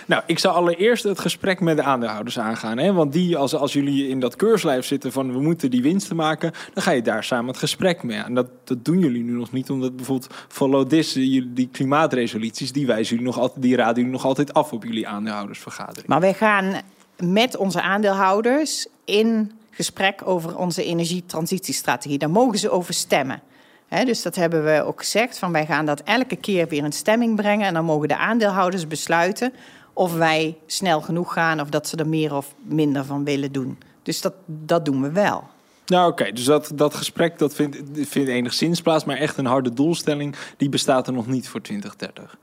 Nou, ik zou allereerst het gesprek met de aandeelhouders aangaan. Hè? Want die, als, als jullie in dat keurslijf zitten van we moeten die winsten maken, dan ga je daar samen het gesprek mee aan. Dat, dat doen jullie nu nog niet, omdat bijvoorbeeld follow this, die, klimaatresoluties, die wijzen jullie nog altijd, die raden jullie nog altijd af op jullie aandeelhoudersvergadering. Maar wij gaan met onze aandeelhouders in gesprek over onze energietransitiestrategie. Daar mogen ze over stemmen. Dus dat hebben we ook gezegd. Van wij gaan dat elke keer weer in stemming brengen. En dan mogen de aandeelhouders besluiten of wij snel genoeg gaan of dat ze er meer of minder van willen doen. Dus dat, dat doen we wel. Nou oké, dus dat, dat gesprek dat vindt, vindt enigszins plaats, maar echt een harde doelstelling, die bestaat er nog niet voor 2030.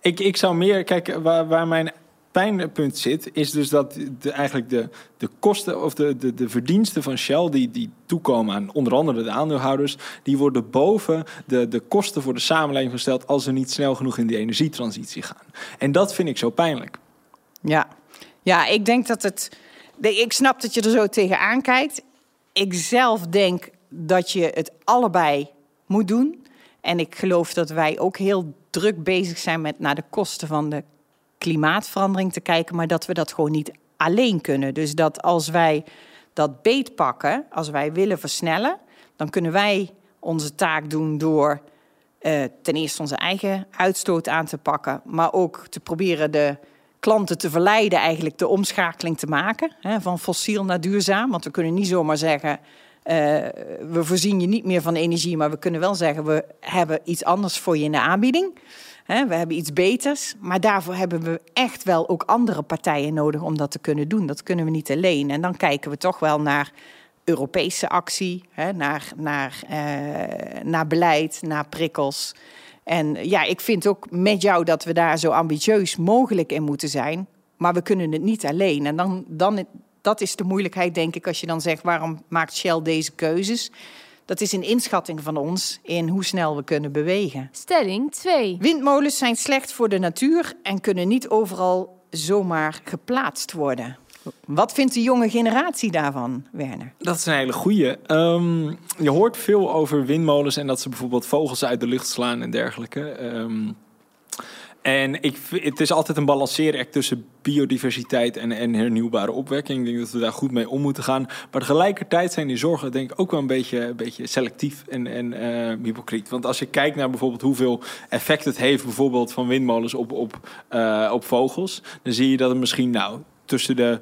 Ik, ik zou meer, kijk, waar, waar mijn pijnpunt zit, is dus dat eigenlijk de, de kosten of de, de, de verdiensten van Shell, die, die toekomen aan onder andere de aandeelhouders, die worden boven de, de kosten voor de samenleving gesteld als ze niet snel genoeg in die energietransitie gaan. En dat vind ik zo pijnlijk. Ja, ja ik denk dat het. Ik snap dat je er zo tegenaan kijkt. Ik zelf denk dat je het allebei moet doen. En ik geloof dat wij ook heel druk bezig zijn met naar de kosten van de klimaatverandering te kijken, maar dat we dat gewoon niet alleen kunnen. Dus dat als wij dat beet pakken, als wij willen versnellen, dan kunnen wij onze taak doen door eh, ten eerste onze eigen uitstoot aan te pakken, maar ook te proberen de klanten te verleiden eigenlijk de omschakeling te maken hè, van fossiel naar duurzaam. Want we kunnen niet zomaar zeggen, eh, we voorzien je niet meer van energie, maar we kunnen wel zeggen, we hebben iets anders voor je in de aanbieding. We hebben iets beters, maar daarvoor hebben we echt wel ook andere partijen nodig om dat te kunnen doen. Dat kunnen we niet alleen. En dan kijken we toch wel naar Europese actie, naar, naar, eh, naar beleid, naar prikkels. En ja, ik vind ook met jou dat we daar zo ambitieus mogelijk in moeten zijn. Maar we kunnen het niet alleen. En dan, dan dat is de moeilijkheid, denk ik, als je dan zegt waarom maakt Shell deze keuzes. Dat is een inschatting van ons in hoe snel we kunnen bewegen. Stelling 2. Windmolens zijn slecht voor de natuur en kunnen niet overal zomaar geplaatst worden. Wat vindt de jonge generatie daarvan, Werner? Dat is een hele goeie. Ehm, je hoort veel over windmolens en dat ze bijvoorbeeld vogels uit de lucht slaan en dergelijke. Ehm, en ik, het is altijd een balanceeract tussen biodiversiteit en, en hernieuwbare opwekking. Ik denk dat we daar goed mee om moeten gaan. Maar tegelijkertijd zijn die zorgen denk ik ook wel een beetje, een beetje selectief en, en uh, hypocriet. Want als je kijkt naar bijvoorbeeld hoeveel effect het heeft bijvoorbeeld van windmolens op, op, uh, op vogels. Dan zie je dat het misschien nou tussen de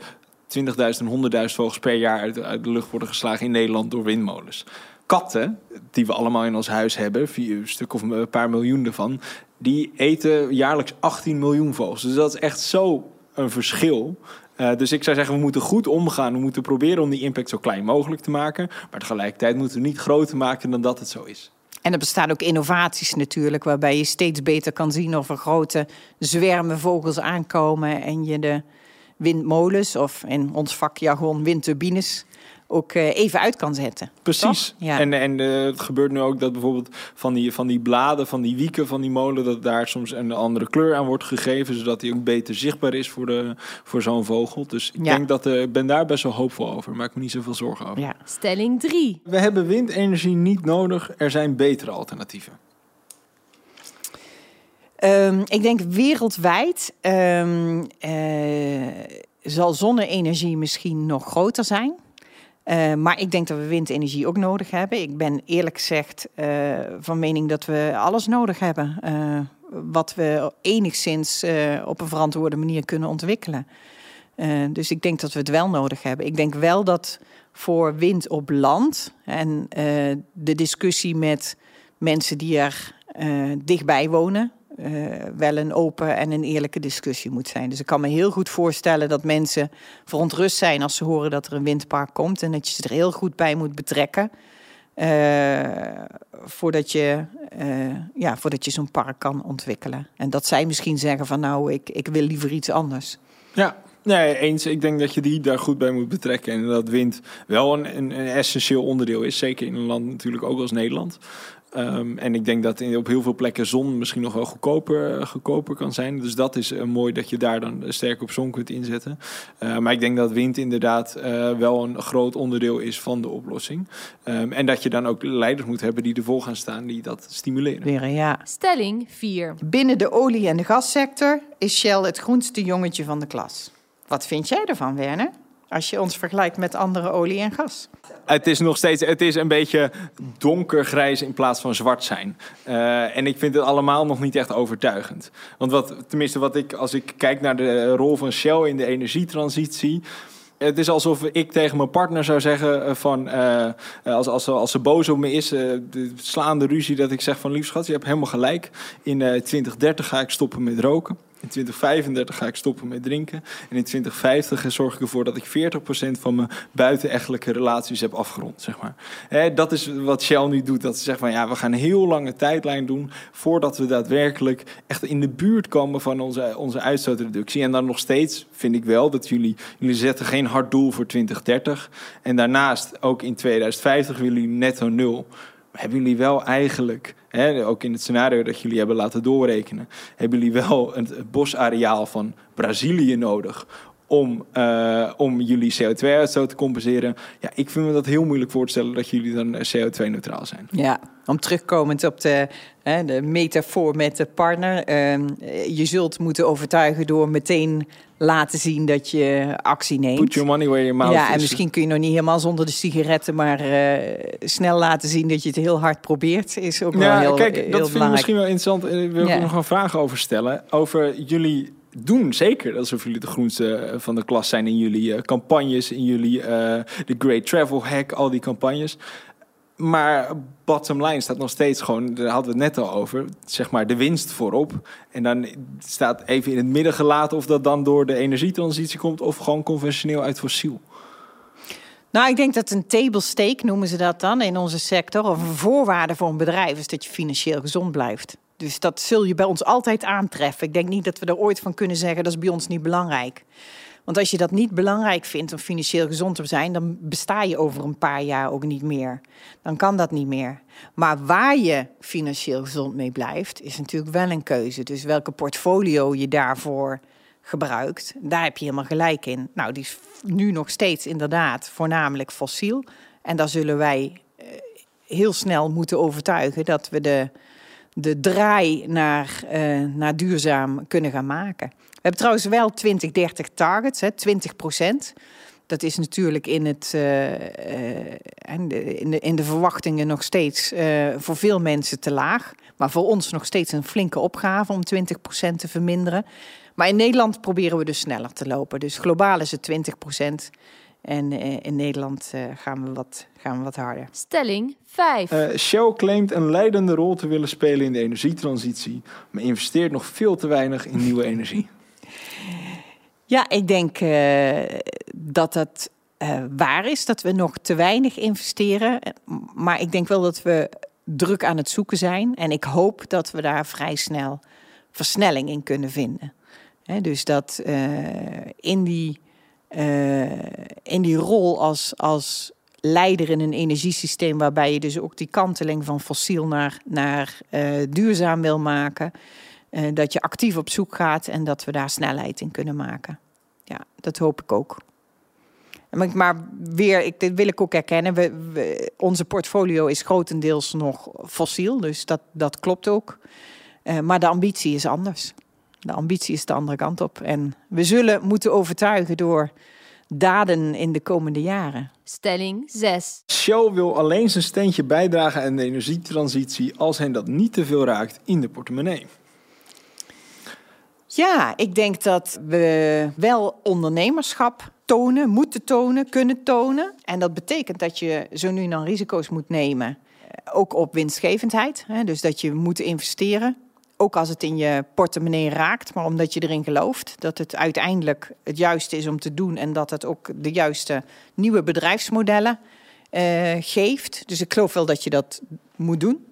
20.000 en 100.000 vogels per jaar uit, uit de lucht worden geslagen in Nederland door windmolens katten, die we allemaal in ons huis hebben, vier stuk of een paar miljoen ervan, die eten jaarlijks 18 miljoen vogels. Dus dat is echt zo een verschil. Uh, dus ik zou zeggen, we moeten goed omgaan. We moeten proberen om die impact zo klein mogelijk te maken. Maar tegelijkertijd moeten we niet groter maken dan dat het zo is. En er bestaan ook innovaties natuurlijk, waarbij je steeds beter kan zien of er grote zwermen vogels aankomen en je de windmolens, of in ons vakjargon windturbines, ook eh, even uit kan zetten. Precies. Ja. En, en uh, het gebeurt nu ook dat bijvoorbeeld van die, van die bladen, van die wieken van die molen, dat daar soms een andere kleur aan wordt gegeven, zodat die ook beter zichtbaar is voor, de, voor zo'n vogel. Dus ik denk dat uh, ben daar best wel hoopvol over. Maak me niet zoveel zorgen over. Ja. Stelling 3. We hebben windenergie niet nodig. Er zijn betere alternatieven. Um, ik denk wereldwijd um, zal zonne-energie misschien nog groter zijn. Uh, maar ik denk dat we windenergie ook nodig hebben. Ik ben eerlijk gezegd uh, van mening dat we alles nodig hebben. Uh, wat we enigszins op een verantwoorde manier kunnen ontwikkelen. dus ik denk dat we het wel nodig hebben. Ik denk wel dat voor wind op land en de discussie met mensen die er dichtbij wonen, uh, wel een open en een eerlijke discussie moet zijn. Dus ik kan me heel goed voorstellen dat mensen verontrust zijn als ze horen dat er een windpark komt en dat je ze er heel goed bij moet betrekken. Uh, voordat je, uh, ja, voordat je zo'n park kan ontwikkelen. En dat zij misschien zeggen van nou, ik, ik wil liever iets anders. Ja, Nee, eens. Ik denk dat je die daar goed bij moet betrekken. En dat wind wel een, een essentieel onderdeel is. Zeker in een land natuurlijk ook als Nederland. Um, en ik denk dat in, op heel veel plekken zon misschien nog wel goedkoper, uh, goedkoper kan zijn. Dus dat is uh, mooi dat je daar dan sterk op zon kunt inzetten. Uh, maar ik denk dat wind inderdaad wel een groot onderdeel is van de oplossing. Um, en dat je dan ook leiders moet hebben die ervoor gaan staan, die dat stimuleren. Weer, ja. Stelling 4. Binnen de olie- en de gassector is Shell het groenste jongetje van de klas. Wat vind jij ervan, Werner? Als je ons vergelijkt met andere olie en gas. Het is nog steeds, het is een beetje donkergrijs in plaats van zwart zijn. Uh, en ik vind het allemaal nog niet echt overtuigend. Want wat, tenminste, wat ik, als ik kijk naar de rol van Shell in de energietransitie. Het is alsof ik tegen mijn partner zou zeggen eh, van uh, als, als, als ze boos op me is, uh, de slaande ruzie, dat ik zeg van lief schat, je hebt helemaal gelijk. In 2030 ga ik stoppen met roken. In 2035 ga ik stoppen met drinken. En in 2050 zorg ik ervoor dat ik 40% van mijn buitenechtelijke relaties heb afgerond. Zeg maar. Dat is wat Shell nu doet. Dat ze zeggen van ja, we gaan een heel lange tijdlijn doen voordat we daadwerkelijk echt in de buurt komen van onze, onze uitstootreductie. En dan nog steeds vind ik wel dat jullie, jullie zetten geen hard doel voor 2030. En daarnaast ook in 2050 willen jullie netto nul hebben jullie wel eigenlijk, hè, ook in het scenario dat jullie hebben laten doorrekenen, hebben jullie wel het bosareaal van Brazilië nodig om, uh, om jullie CO2-uitstoot te compenseren. Ja, ik vind me dat heel moeilijk voor te stellen dat jullie dan CO2-neutraal zijn. Ja, om terugkomend op de, hè, de metafoor met de partner. Uh, je zult moeten overtuigen door meteen laten zien dat je actie neemt. Put your money where your mouth ja, en misschien kun je nog niet helemaal zonder de sigaretten, maar uh, snel laten zien dat je het heel hard probeert. Is ook ja, wel heel, kijk, heel dat vind ik misschien wel interessant. Daar wil ik Ja. nog een vraag over stellen. Over jullie doen zeker alsof jullie de groenste van de klas zijn in jullie eh, campagnes, in jullie eh, de Great Travel Hack, al die campagnes. Maar bottom line staat nog steeds gewoon, daar hadden we het net al over, zeg maar de winst voorop. En dan staat even in het midden gelaten of dat dan door de energietransitie komt of gewoon conventioneel uit fossiel. Nou, ik denk dat een table stake, noemen ze dat dan in onze sector, of een voorwaarde voor een bedrijf is dat je financieel gezond blijft. Dus dat zul je bij ons altijd aantreffen. Ik denk niet dat we er ooit van kunnen zeggen dat is bij ons niet belangrijk. Want als je dat niet belangrijk vindt om financieel gezond te zijn, dan besta je over een paar jaar ook niet meer. Dan kan dat niet meer. Maar waar je financieel gezond mee blijft, is natuurlijk wel een keuze. Dus welke portfolio je daarvoor gebruikt, daar heb je helemaal gelijk in. Nou, die is nu nog steeds inderdaad voornamelijk fossiel. En daar zullen wij eh, heel snel moeten overtuigen dat we de, de draai naar, uh, naar duurzaam kunnen gaan maken. We hebben trouwens wel 2030 targets, hè, 20 procent. Dat is natuurlijk in, het, uh, in, de, in de verwachtingen nog steeds voor veel mensen te laag. Maar voor ons nog steeds een flinke opgave om 20 procent te verminderen. Maar in Nederland proberen we dus sneller te lopen. Dus globaal is het 20 procent. En in Nederland gaan, we wat, gaan we wat harder. Stelling 5. Uh, Shell claimt een leidende rol te willen spelen in de energietransitie, maar investeert nog veel te weinig in nieuwe energie. Ja, ik denk uh, dat het uh, waar is dat we nog te weinig investeren. Maar ik denk wel dat we druk aan het zoeken zijn. En ik hoop dat we daar vrij snel versnelling in kunnen vinden. He, dus dat uh, in, die, in die rol als, als leider in een energiesysteem, waarbij je dus ook die kanteling van fossiel naar, naar duurzaam wil maken. Uh, dat je actief op zoek gaat en dat we daar snelheid in kunnen maken. Ja, dat hoop ik ook. Maar weer, ik, dit wil ik ook erkennen, we, onze portfolio is grotendeels nog fossiel, dus dat, dat klopt ook. Maar de ambitie is anders. De ambitie is de andere kant op. En we zullen moeten overtuigen door daden in de komende jaren. Stelling 6. Shell wil alleen zijn steentje bijdragen aan de energietransitie als hen dat niet te veel raakt in de portemonnee. Ja, ik denk dat we wel ondernemerschap tonen, moeten tonen, kunnen tonen. En dat betekent dat je zo nu dan risico's moet nemen. Ook op winstgevendheid. Dus dat je moet investeren. Ook als het in je portemonnee raakt, maar omdat je erin gelooft dat het uiteindelijk het juiste is om te doen en dat het ook de juiste nieuwe bedrijfsmodellen uh, geeft. Dus ik geloof wel dat je dat moet doen.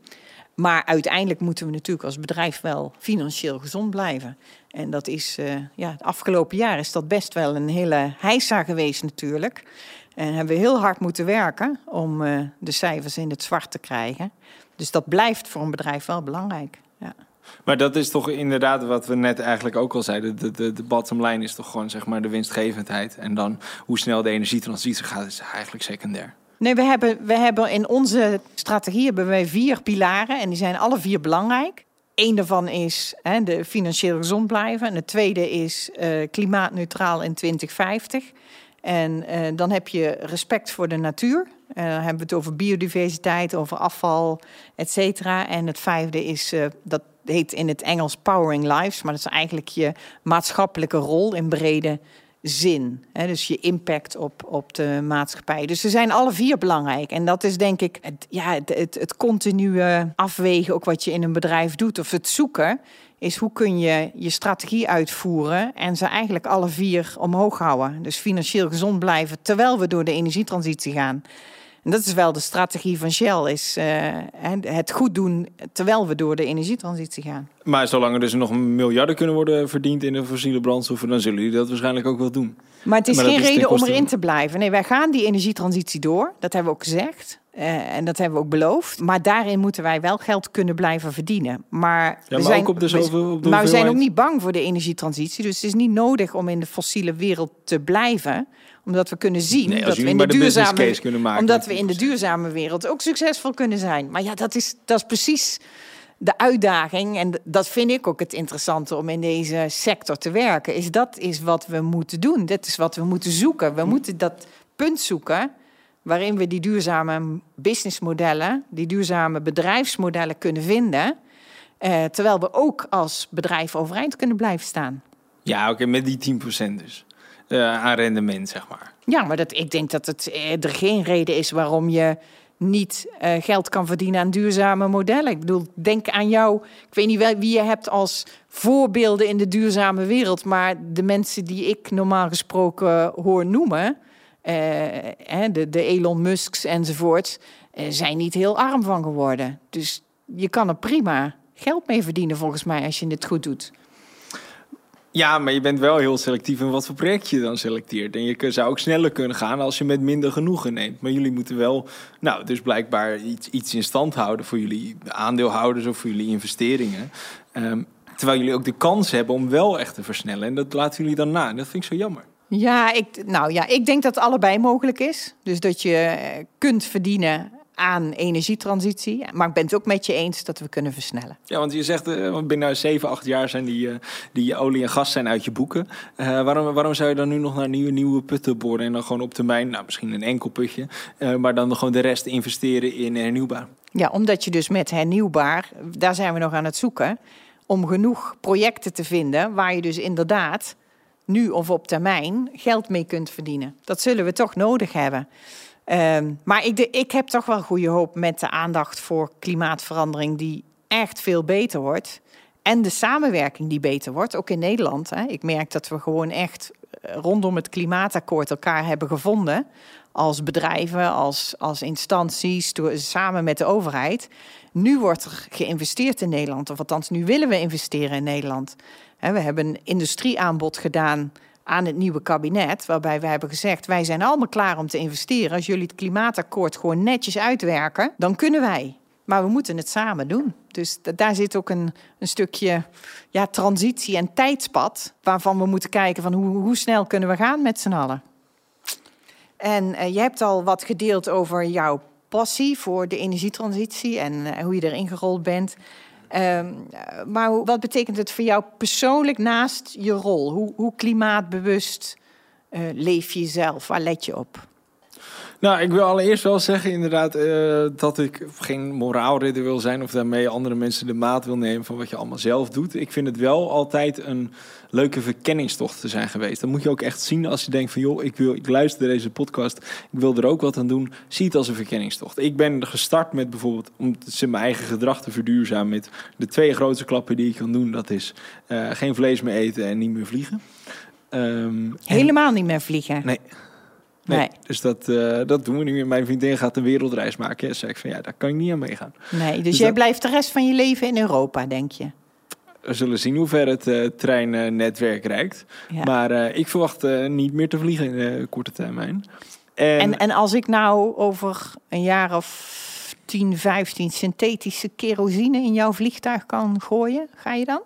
Maar uiteindelijk moeten we natuurlijk als bedrijf wel financieel gezond blijven. En dat is, uh, ja, het afgelopen jaar is dat best wel een hele heisa geweest natuurlijk. En hebben we heel hard moeten werken om uh, de cijfers in het zwart te krijgen. Dus dat blijft voor een bedrijf wel belangrijk. Ja. Maar dat is toch inderdaad wat we net eigenlijk ook al zeiden. De, de, bottom line is toch gewoon zeg maar de winstgevendheid. En dan hoe snel de energietransitie gaat, is eigenlijk secundair. Nee, we hebben, we hebben in onze strategie hebben wij vier pilaren en die zijn alle vier belangrijk. Eén daarvan is hè, de financieel gezond blijven. En de tweede is uh, klimaatneutraal in 2050. En uh, dan heb je respect voor de natuur. Uh, dan hebben we het over biodiversiteit, over afval, et cetera. En het vijfde is, dat heet in het Engels Powering Lives. Maar dat is eigenlijk je maatschappelijke rol in brede zin. Hè? Dus je impact op, op de maatschappij. Dus ze zijn alle vier belangrijk. En dat is denk ik het, ja, het, het, het continue afwegen, ook wat je in een bedrijf doet, of het zoeken. Is hoe kun je je strategie uitvoeren en ze eigenlijk alle vier omhoog houden. Dus financieel gezond blijven terwijl we door de energietransitie gaan. En dat is wel de strategie van Shell, is uh, het goed doen terwijl we door de energietransitie gaan. Maar zolang er dus nog miljarden kunnen worden verdiend in de fossiele brandstoffen, dan zullen jullie dat waarschijnlijk ook wel doen. Maar het is geen reden om erin te blijven. Nee, wij gaan die energietransitie door. Dat hebben we ook gezegd. Uh, en dat hebben we ook beloofd. Maar daarin moeten wij wel geld kunnen blijven verdienen. Maar, ja, we, zijn, ook op de zoveel, op de maar we zijn ook niet bang voor de energietransitie. Dus het is niet nodig om in de fossiele wereld te blijven omdat we kunnen zien nee, dat we in de, de duurzame kunnen maken, omdat we in de duurzame wereld ook succesvol kunnen zijn. Maar ja, dat is, dat is precies de uitdaging. En dat vind ik ook het interessante om in deze sector te werken. Is dat is wat we moeten doen. Dit is wat we moeten zoeken. We moeten dat punt zoeken waarin we die duurzame businessmodellen, die duurzame bedrijfsmodellen kunnen vinden. Eh, terwijl we ook als bedrijf overeind kunnen blijven staan. Ja, oké, met die 10% dus. Uh, aan rendement, zeg maar. Ja, maar dat, ik denk dat het, eh, er geen reden is waarom je niet uh, geld kan verdienen aan duurzame modellen. Ik bedoel, denk aan jou. Ik weet niet wie je hebt als voorbeelden in de duurzame wereld, maar de mensen die ik normaal gesproken hoor noemen, de, de Elon Musks enzovoort, zijn niet heel arm van geworden. Dus je kan er prima geld mee verdienen volgens mij als je het goed doet. Ja, maar je bent wel heel selectief in wat voor project je dan selecteert. En je zou ook sneller kunnen gaan als je met minder genoegen neemt. Maar jullie moeten wel, nou, dus blijkbaar iets, iets in stand houden voor jullie aandeelhouders of voor jullie investeringen. Ehm, terwijl jullie ook de kans hebben om wel echt te versnellen. En dat laten jullie dan na. En dat vind ik zo jammer. Ja, ik, nou ja, ik denk dat allebei mogelijk is. Dus dat je eh, kunt verdienen aan energietransitie. Maar ik ben het ook met je eens dat we kunnen versnellen. Ja, want je zegt, eh, binnen 7, 8 jaar zijn die, eh, die olie en gas zijn uit je boeken. Eh, waarom, waarom zou je dan nu nog naar nieuwe, nieuwe putten boren en dan gewoon op termijn, nou misschien een enkel putje, maar dan gewoon de rest investeren in hernieuwbaar? Ja, omdat je dus met hernieuwbaar, daar zijn we nog aan het zoeken, om genoeg projecten te vinden waar je dus inderdaad nu of op termijn geld mee kunt verdienen. Dat zullen we toch nodig hebben. Ehm, maar ik, ik heb toch wel goede hoop met de aandacht voor klimaatverandering die echt veel beter wordt. En de samenwerking die beter wordt, ook in Nederland. Hè. Ik merk dat we gewoon echt eh, rondom het klimaatakkoord elkaar hebben gevonden. Als bedrijven, als, als instanties, door, samen met de overheid. Nu wordt er geïnvesteerd in Nederland, of althans, nu willen we investeren in Nederland. We hebben een industrieaanbod gedaan aan het nieuwe kabinet, waarbij we hebben gezegd: wij zijn allemaal klaar om te investeren. Als jullie het klimaatakkoord gewoon netjes uitwerken, dan kunnen wij. Maar we moeten het samen doen. Dus da- daar zit ook een, een stukje ja, transitie en tijdspad, waarvan we moeten kijken van hoe, hoe snel kunnen we gaan met z'n allen. En eh, je hebt al wat gedeeld over jouw passie voor de energietransitie en eh, hoe je erin gerold bent. Ehm, eh, maar wat betekent het voor jou persoonlijk naast je rol? Hoe, hoe klimaatbewust eh, leef je zelf? Waar let je op? Nou, ik wil allereerst wel zeggen inderdaad eh, dat ik geen moraalridder wil zijn of daarmee andere mensen de maat wil nemen van wat je allemaal zelf doet. Ik vind het wel altijd een leuke verkenningstocht te zijn geweest. Dat moet je ook echt zien als je denkt van joh, ik, wil, ik luister deze podcast, ik wil er ook wat aan doen. Zie het als een verkenningstocht. Ik ben gestart met bijvoorbeeld om mijn eigen gedrag te verduurzamen met de twee grootste klappen die ik kan doen. Dat is eh, geen vlees meer eten en niet meer vliegen. Ehm, en- Helemaal niet meer vliegen. Nee. Nee, Nee. dus dat, eh, dat doen we nu. Mijn vriendin gaat een wereldreis maken. En zei ik van ja, daar kan ik niet aan meegaan. Nee, dus, Dus jij dat- blijft de rest van je leven in Europa, denk je? We zullen zien hoe ver het eh, treinnetwerk reikt. Ja. Maar eh, ik verwacht niet meer te vliegen in de korte termijn. En, En, en als ik nou over een jaar of 10, 15 synthetische kerosine in jouw vliegtuig kan gooien, ga je dan?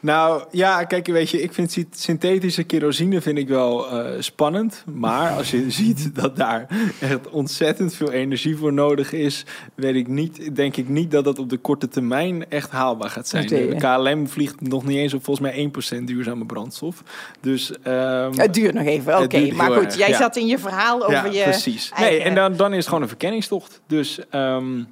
Nou ja, kijk, weet je, ik vind sy- synthetische kerosine vind ik wel eh, spannend. Maar als je ziet dat daar echt ontzettend veel energie voor nodig is, weet ik niet, denk ik niet dat dat op de korte termijn echt haalbaar gaat zijn. De KLM vliegt nog niet eens op volgens mij 1% duurzame brandstof. Dus ehm, Het duurt nog even, oké. Maar goed, erg, jij ja. zat in je verhaal over ja, je... precies. eigen- Nee, en dan, dan is het gewoon een verkenningstocht. Dus ehm,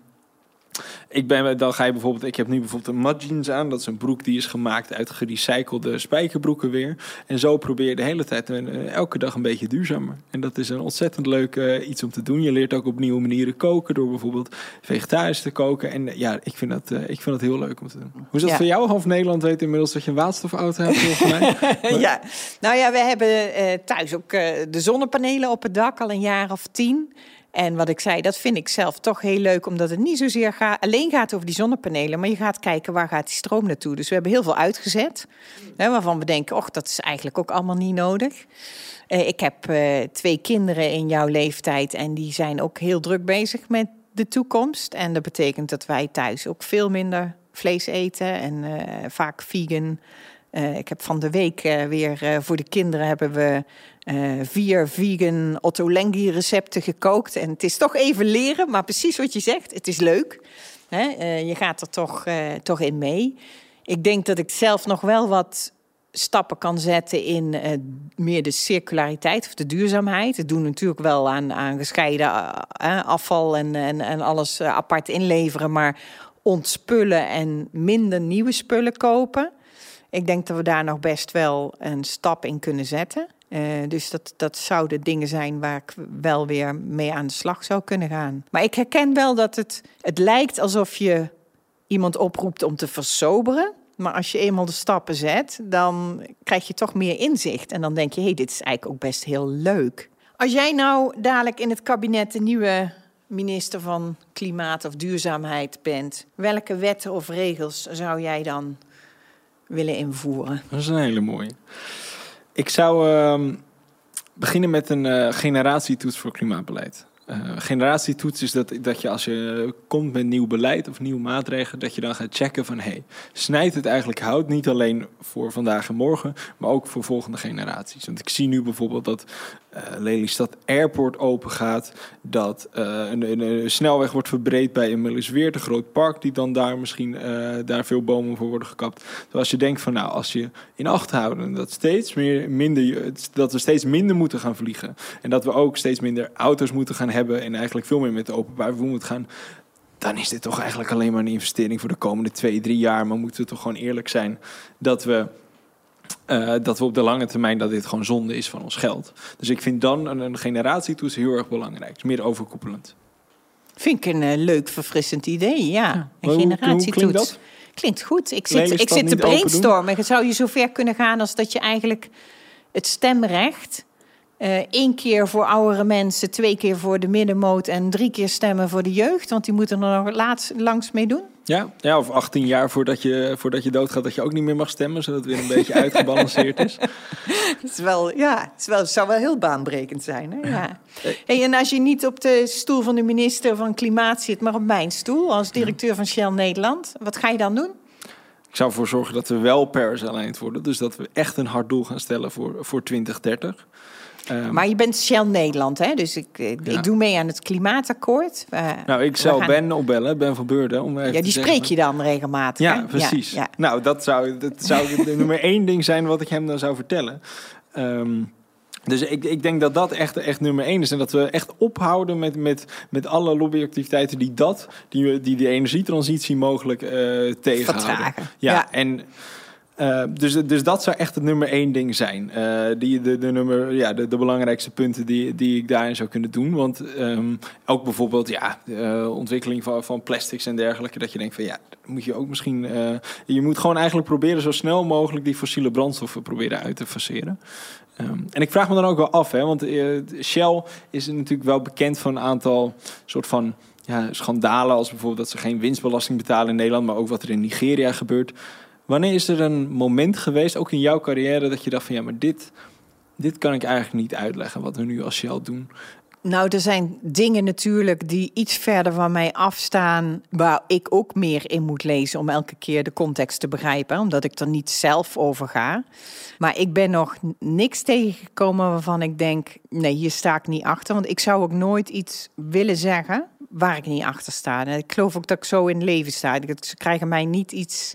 ik ben, dan ga je bijvoorbeeld, ik heb nu bijvoorbeeld een mud jeans aan. Dat is een broek die is gemaakt uit gerecyclede spijkerbroeken weer. En zo probeer je de hele tijd, eh, elke dag een beetje duurzamer. En dat is een ontzettend leuk eh, iets om te doen. Je leert ook op nieuwe manieren koken door bijvoorbeeld vegetarisch te koken. En ja, ik vind, dat, eh, ik vind dat heel leuk om te doen. Hoe is dat Ja. voor jou? Half Nederland weet inmiddels dat je een waterstofauto hebt volgens mij. ja, nou ja, we hebben thuis ook de zonnepanelen op het dak al een jaar of tien. En wat ik zei, dat vind ik zelf toch heel leuk, omdat het niet zozeer alleen gaat over die zonnepanelen, maar je gaat kijken waar gaat die stroom naartoe. Dus we hebben heel veel uitgezet, hè, waarvan we denken, och, dat is eigenlijk ook allemaal niet nodig. Eh, ik heb eh, twee kinderen in jouw leeftijd en die zijn ook heel druk bezig met de toekomst. En dat betekent dat wij thuis ook veel minder vlees eten en eh, vaak vegan. Eh, ik heb van de week eh, weer eh, voor de kinderen hebben we vier vegan Ottolenghi recepten gekookt. En het is toch even leren, maar precies wat je zegt, het is leuk. Hè? Je gaat er toch, toch in mee. Ik denk dat ik zelf nog wel wat stappen kan zetten in meer de circulariteit of de duurzaamheid. Het doen natuurlijk wel aan, aan gescheiden afval en, en, en alles apart inleveren, maar ontspullen en minder nieuwe spullen kopen. Ik denk dat we daar nog best wel een stap in kunnen zetten. Eh, dus dat, dat zouden dingen zijn waar ik wel weer mee aan de slag zou kunnen gaan. Maar ik herken wel dat het, het lijkt alsof je iemand oproept om te versoberen. Maar als je eenmaal de stappen zet, dan krijg je toch meer inzicht. En dan denk je, hé, hey, dit is eigenlijk ook best heel leuk. Als jij nou dadelijk in het kabinet de nieuwe minister van Klimaat of Duurzaamheid bent, welke wetten of regels zou jij dan willen invoeren. Dat is een hele mooie. Ik zou ehm, beginnen met een eh, generatietoets voor klimaatbeleid. Uh, generatietoets is dat, dat je als je komt met nieuw beleid of nieuwe maatregelen, dat je dan gaat checken van hey, snijdt het eigenlijk hout niet alleen voor vandaag en morgen, maar ook voor volgende generaties. Want ik zie nu bijvoorbeeld dat uh, Lelystad Airport open gaat, dat uh, een, een, snelweg wordt verbreed bij Emmelisweert, een groot park die dan daar misschien uh, daar veel bomen voor worden gekapt. Dus als je denkt van nou, als je in acht houden dat steeds meer minder, dat we steeds minder moeten gaan vliegen en dat we ook steeds minder auto's moeten gaan hebben en eigenlijk veel meer met de openbaar vervoer moeten gaan, dan is dit toch eigenlijk alleen maar een investering voor de komende twee, drie jaar. Maar moeten we toch gewoon eerlijk zijn dat we uh, dat we op de lange termijn dat dit gewoon zonde is van ons geld. Dus ik vind dan een, een generatietoets heel erg belangrijk. meer overkoepelend. Vind ik een uh, leuk, verfrissend idee, ja. Een hoe, generatietoets. Hoe klinkt goed. Ik zit, ik zit te brainstormen. Zou je zover kunnen gaan als dat je eigenlijk het stemrecht... Uh, één keer voor oudere mensen, twee keer voor de middenmoot... en drie keer stemmen voor de jeugd? Want die moeten er nog laatst, langs mee doen. Ja, ja, of 18 jaar voordat je, voordat je doodgaat dat je ook niet meer mag stemmen, zodat het weer een beetje uitgebalanceerd is. Het, is wel, ja, het, is wel, het zou wel heel baanbrekend zijn. Hè? Ja. Hey, en als je niet op de stoel van de minister van Klimaat zit, maar op mijn stoel als directeur van Shell Nederland, wat ga je dan doen? Ik zou ervoor zorgen dat we wel Paris-aligned worden. Dus dat we echt een hard doel gaan stellen voor, voor 2030. Um, maar je bent Shell Nederland, hè? Dus ik, ik ja. doe mee aan het klimaatakkoord. Uh, nou, ik zou gaan... Ben opbellen, Ben van Beurden. Om ja, die spreek je dan regelmatig. Ja, hè? precies. Ja, ja. Nou, dat zou, dat zou de nummer één ding zijn wat ik hem dan zou vertellen. Um, dus ik, ik denk dat dat echt, echt nummer één is. En dat we echt ophouden met, met, met alle lobbyactiviteiten die dat, die, die de energietransitie mogelijk uh, tegenhouden. Vertragen. Ja, ja. en... Uh, dus, dus dat zou echt het nummer één ding zijn. Uh, die, de, de, nummer, ja, de, de belangrijkste punten die, die ik daarin zou kunnen doen. Want um, ook bijvoorbeeld ja, uh, ontwikkeling van, van plastics en dergelijke. Dat je denkt van ja, moet je ook misschien. je moet gewoon eigenlijk proberen zo snel mogelijk die fossiele brandstoffen proberen uit te faceren. Um, en ik vraag me dan ook wel af, hè, want Shell is natuurlijk wel bekend van een aantal soort van ja, schandalen. Als bijvoorbeeld dat ze geen winstbelasting betalen in Nederland, maar ook wat er in Nigeria gebeurt. Wanneer is er een moment geweest, ook in jouw carrière, dat je dacht van ja, maar dit, dit kan ik eigenlijk niet uitleggen wat we nu als Shell doen? Nou, er zijn dingen natuurlijk die iets verder van mij afstaan, waar ik ook meer in moet lezen om elke keer de context te begrijpen, omdat ik er niet zelf over ga. Maar ik ben nog niks tegengekomen waarvan ik denk, nee, hier sta ik niet achter, want ik zou ook nooit iets willen zeggen waar ik niet achter sta. En ik geloof ook dat ik zo in leven sta. Ze krijgen mij niet iets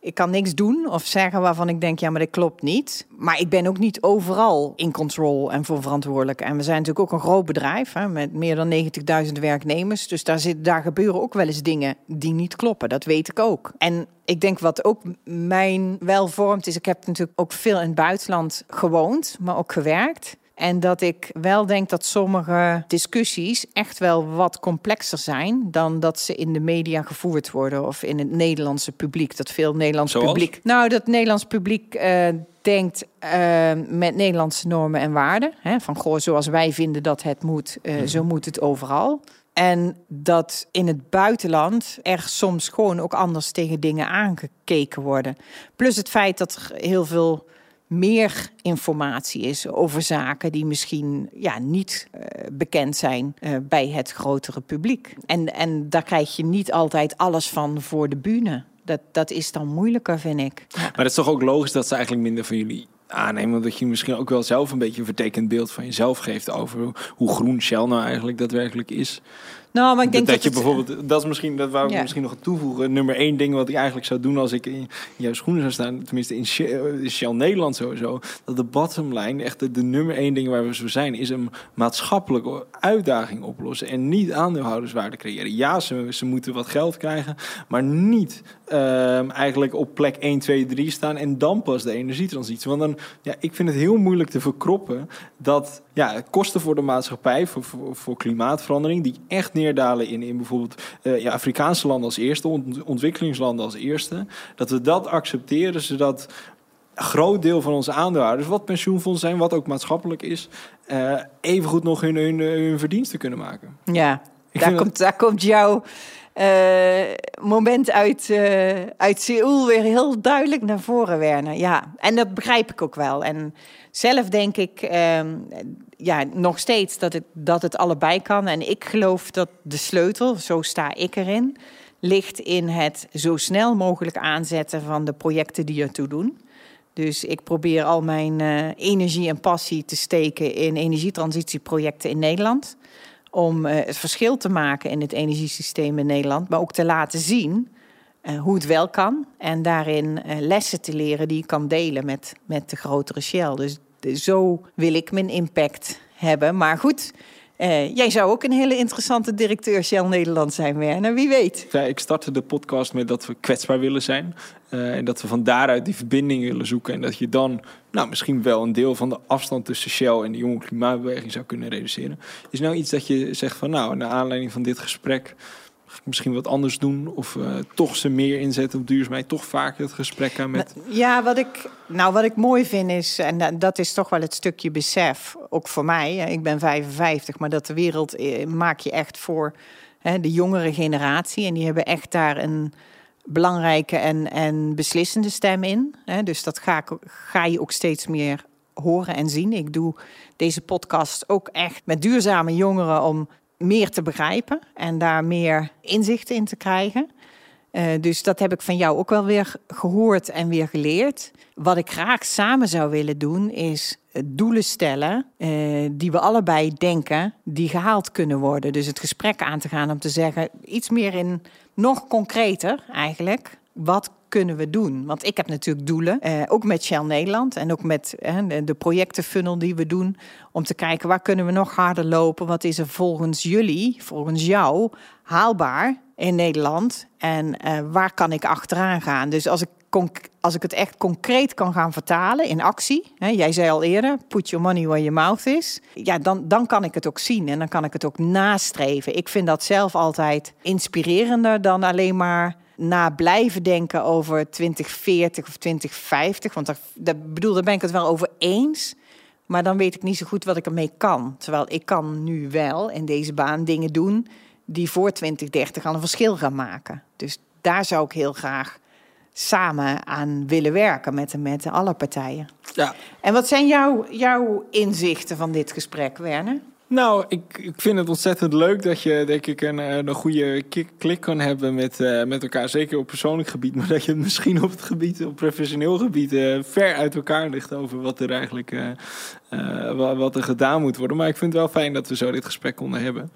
ik kan niks doen of zeggen waarvan ik denk, ja, maar dat klopt niet. Maar ik ben ook niet overal in control en voor verantwoordelijk. En we zijn natuurlijk ook een groot bedrijf hè, met meer dan 90.000 werknemers. Dus daar, zit, daar gebeuren ook wel eens dingen die niet kloppen. Dat weet ik ook. En ik denk wat ook mijn wel vormt is, ik heb natuurlijk ook veel in het buitenland gewoond, maar ook gewerkt. En dat ik wel denk dat sommige discussies echt wel wat complexer zijn dan dat ze in de media gevoerd worden of in het Nederlandse publiek. Dat veel Nederlands Zoals? publiek. Nou, dat Nederlands publiek uh, denkt uh, met Nederlandse normen en waarden. Hè, van goh, zoals wij vinden dat het moet, uh, mm-hmm. zo moet het overal. En dat in het buitenland er soms gewoon ook anders tegen dingen aangekeken worden. Plus het feit dat er heel veel meer informatie is over zaken die misschien ja, niet uh, bekend zijn uh, bij het grotere publiek. En, en daar krijg je niet altijd alles van voor de bühne. Dat, dat is dan moeilijker, vind ik. Maar het is toch ook logisch dat ze eigenlijk minder van jullie aannemen. Dat je misschien ook wel zelf een beetje een vertekend beeld van jezelf geeft over hoe groen Shell nou eigenlijk daadwerkelijk is. Nou, maar ik denk dat, dat, je het, bijvoorbeeld, dat is misschien, dat wou ik Ja. misschien nog toevoegen. Nummer één ding wat ik eigenlijk zou doen als ik in jouw schoenen zou staan, tenminste in Shell, in Shell Nederland sowieso, dat de bottom line, echt de, de nummer één ding waar we zo zijn, is een maatschappelijke uitdaging oplossen en niet aandeelhouderswaarde creëren. Ja, ze, ze moeten wat geld krijgen, maar niet ehm, eigenlijk op plek 1, 2, 3 staan en dan pas de energietransitie. Want dan, ja, ik vind het heel moeilijk te verkroppen dat ja, kosten voor de maatschappij, voor, voor, voor klimaatverandering, die echt neerdalen in, in bijvoorbeeld uh, ja, Afrikaanse landen als eerste, ont ontwikkelingslanden als eerste, dat we dat accepteren, zodat een groot deel van onze aandeelhouders, wat pensioenfonds zijn, wat ook maatschappelijk is, uh, evengoed nog hun, hun, hun verdiensten kunnen maken. Ja, Ik Daar komt, daar komt jouw eh, moment uit, eh, uit Seoul weer heel duidelijk naar voren, Werner. Ja, en dat begrijp ik ook wel. En zelf denk ik ehm, ja, nog steeds dat het, dat het allebei kan. En ik geloof dat de sleutel, zo sta ik erin, ligt in het zo snel mogelijk aanzetten van de projecten die ertoe doen. Dus ik probeer al mijn eh, energie en passie te steken in energietransitieprojecten in Nederland. Om eh, het verschil te maken in het energiesysteem in Nederland, maar ook te laten zien eh, hoe het wel kan. En daarin lessen te leren die ik kan delen met, met de grotere Shell. Dus zo wil ik mijn impact hebben. Maar goed, eh, jij zou ook een hele interessante directeur Shell Nederland zijn, Werner. Wie weet. Ik startte de podcast met dat we kwetsbaar willen zijn. Eh, en dat we van daaruit die verbinding willen zoeken. En dat je dan nou, misschien wel een deel van de afstand tussen Shell en de jonge klimaatbeweging zou kunnen reduceren. Is nou iets dat je zegt van nou, naar aanleiding van dit gesprek misschien wat anders doen? Of eh, toch ze meer inzetten op duurzaamheid? Toch vaker het gesprek aan met... Ja, wat ik, nou, wat ik mooi vind is, en da- dat is toch wel het stukje besef, ook voor mij. Ik ben 55, maar dat de wereld eh, maak je echt voor hè, de jongere generatie. En die hebben echt daar een belangrijke en, en beslissende stem in. Hè. Dus dat ga, ga je ook steeds meer horen en zien. Ik doe deze podcast ook echt met duurzame jongeren om meer te begrijpen en daar meer inzichten in te krijgen. Eh, dus dat heb ik van jou ook wel weer gehoord en weer geleerd. Wat ik graag samen zou willen doen, is doelen stellen eh, die we allebei denken die gehaald kunnen worden. Dus het gesprek aan te gaan om te zeggen, iets meer in nog concreter eigenlijk. Wat kunnen we doen? Want ik heb natuurlijk doelen, eh, ook met Shell Nederland en ook met eh, de, projectenfunnel die we doen, om te kijken waar kunnen we nog harder lopen? Wat is er volgens jullie, volgens jou, haalbaar in Nederland? En eh, waar kan ik achteraan gaan? Dus als ik, als ik het echt concreet kan gaan vertalen in actie, hè, jij zei al eerder, put your money where your mouth is, ja, dan, dan kan ik het ook zien en dan kan ik het ook nastreven. Ik vind dat zelf altijd inspirerender dan alleen maar na blijven denken over 2040 of 2050. Want daar, daar, bedoel, daar ben ik het wel over eens. Maar dan weet ik niet zo goed wat ik ermee kan. Terwijl ik kan nu wel in deze baan dingen doen die voor 2030 al een verschil gaan maken. Dus daar zou ik heel graag samen aan willen werken met, met alle partijen. Ja, En wat zijn jouw, jouw inzichten van dit gesprek, Werner? Nou, ik, ik vind het ontzettend leuk dat je, denk ik, een, eh, een goede klik kan hebben met, eh, met elkaar. Zeker op persoonlijk gebied, maar dat je het misschien op het gebied, op professioneel gebied, eh, ver uit elkaar ligt over wat er eigenlijk wa- wat er gedaan moet worden. Maar ik vind het wel fijn dat we zo dit gesprek konden hebben.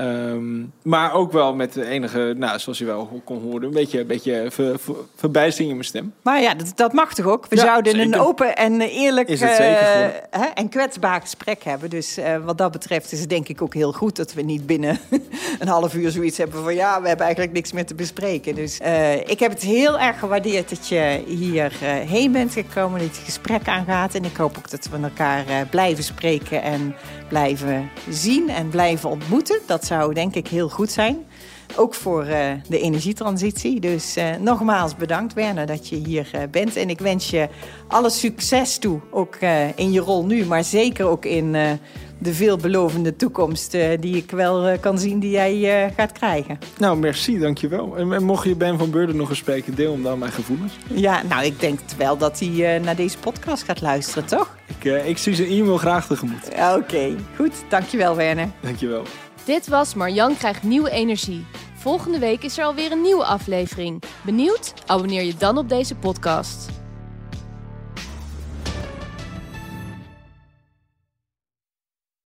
Ehm, maar ook wel met de enige, nou, zoals je wel kon horen, een beetje, een beetje ver, ver- verbijstering in mijn stem. Maar ja, dat, dat mag toch ook? We Ja, zouden een open en eerlijk Is het zeker eh, hè, en kwetsbaar gesprek hebben. Dus eh, wat dat betreft is het denk ik ook heel goed dat we niet binnen een half uur zoiets hebben van ja, we hebben eigenlijk niks meer te bespreken. Dus eh, ik heb het heel erg gewaardeerd dat je hier heen bent gekomen, dat je het gesprek aangaat. En ik hoop ook dat we elkaar blijven spreken en blijven zien en blijven ontmoeten. Dat zou denk ik heel goed zijn. Ook voor eh, de energietransitie. Dus eh, nogmaals bedankt Werner dat je hier eh, bent. En ik wens je alle succes toe. Ook in je rol nu, maar zeker ook in de veelbelovende toekomst die ik wel kan zien die jij gaat krijgen. Nou, merci, dankjewel. En, en mocht je Ben van Beurden nog eens spreken, deel hem dan mijn gevoelens. Ja, nou ik denk wel dat hij naar deze podcast gaat luisteren, toch? Ik, ik zie zijn e-mail graag tegemoet. Oké, goed. Dankjewel Werner. Dankjewel. Dit was Marjan krijgt nieuwe energie. Volgende week is er alweer een nieuwe aflevering. Benieuwd? Abonneer je dan op deze podcast.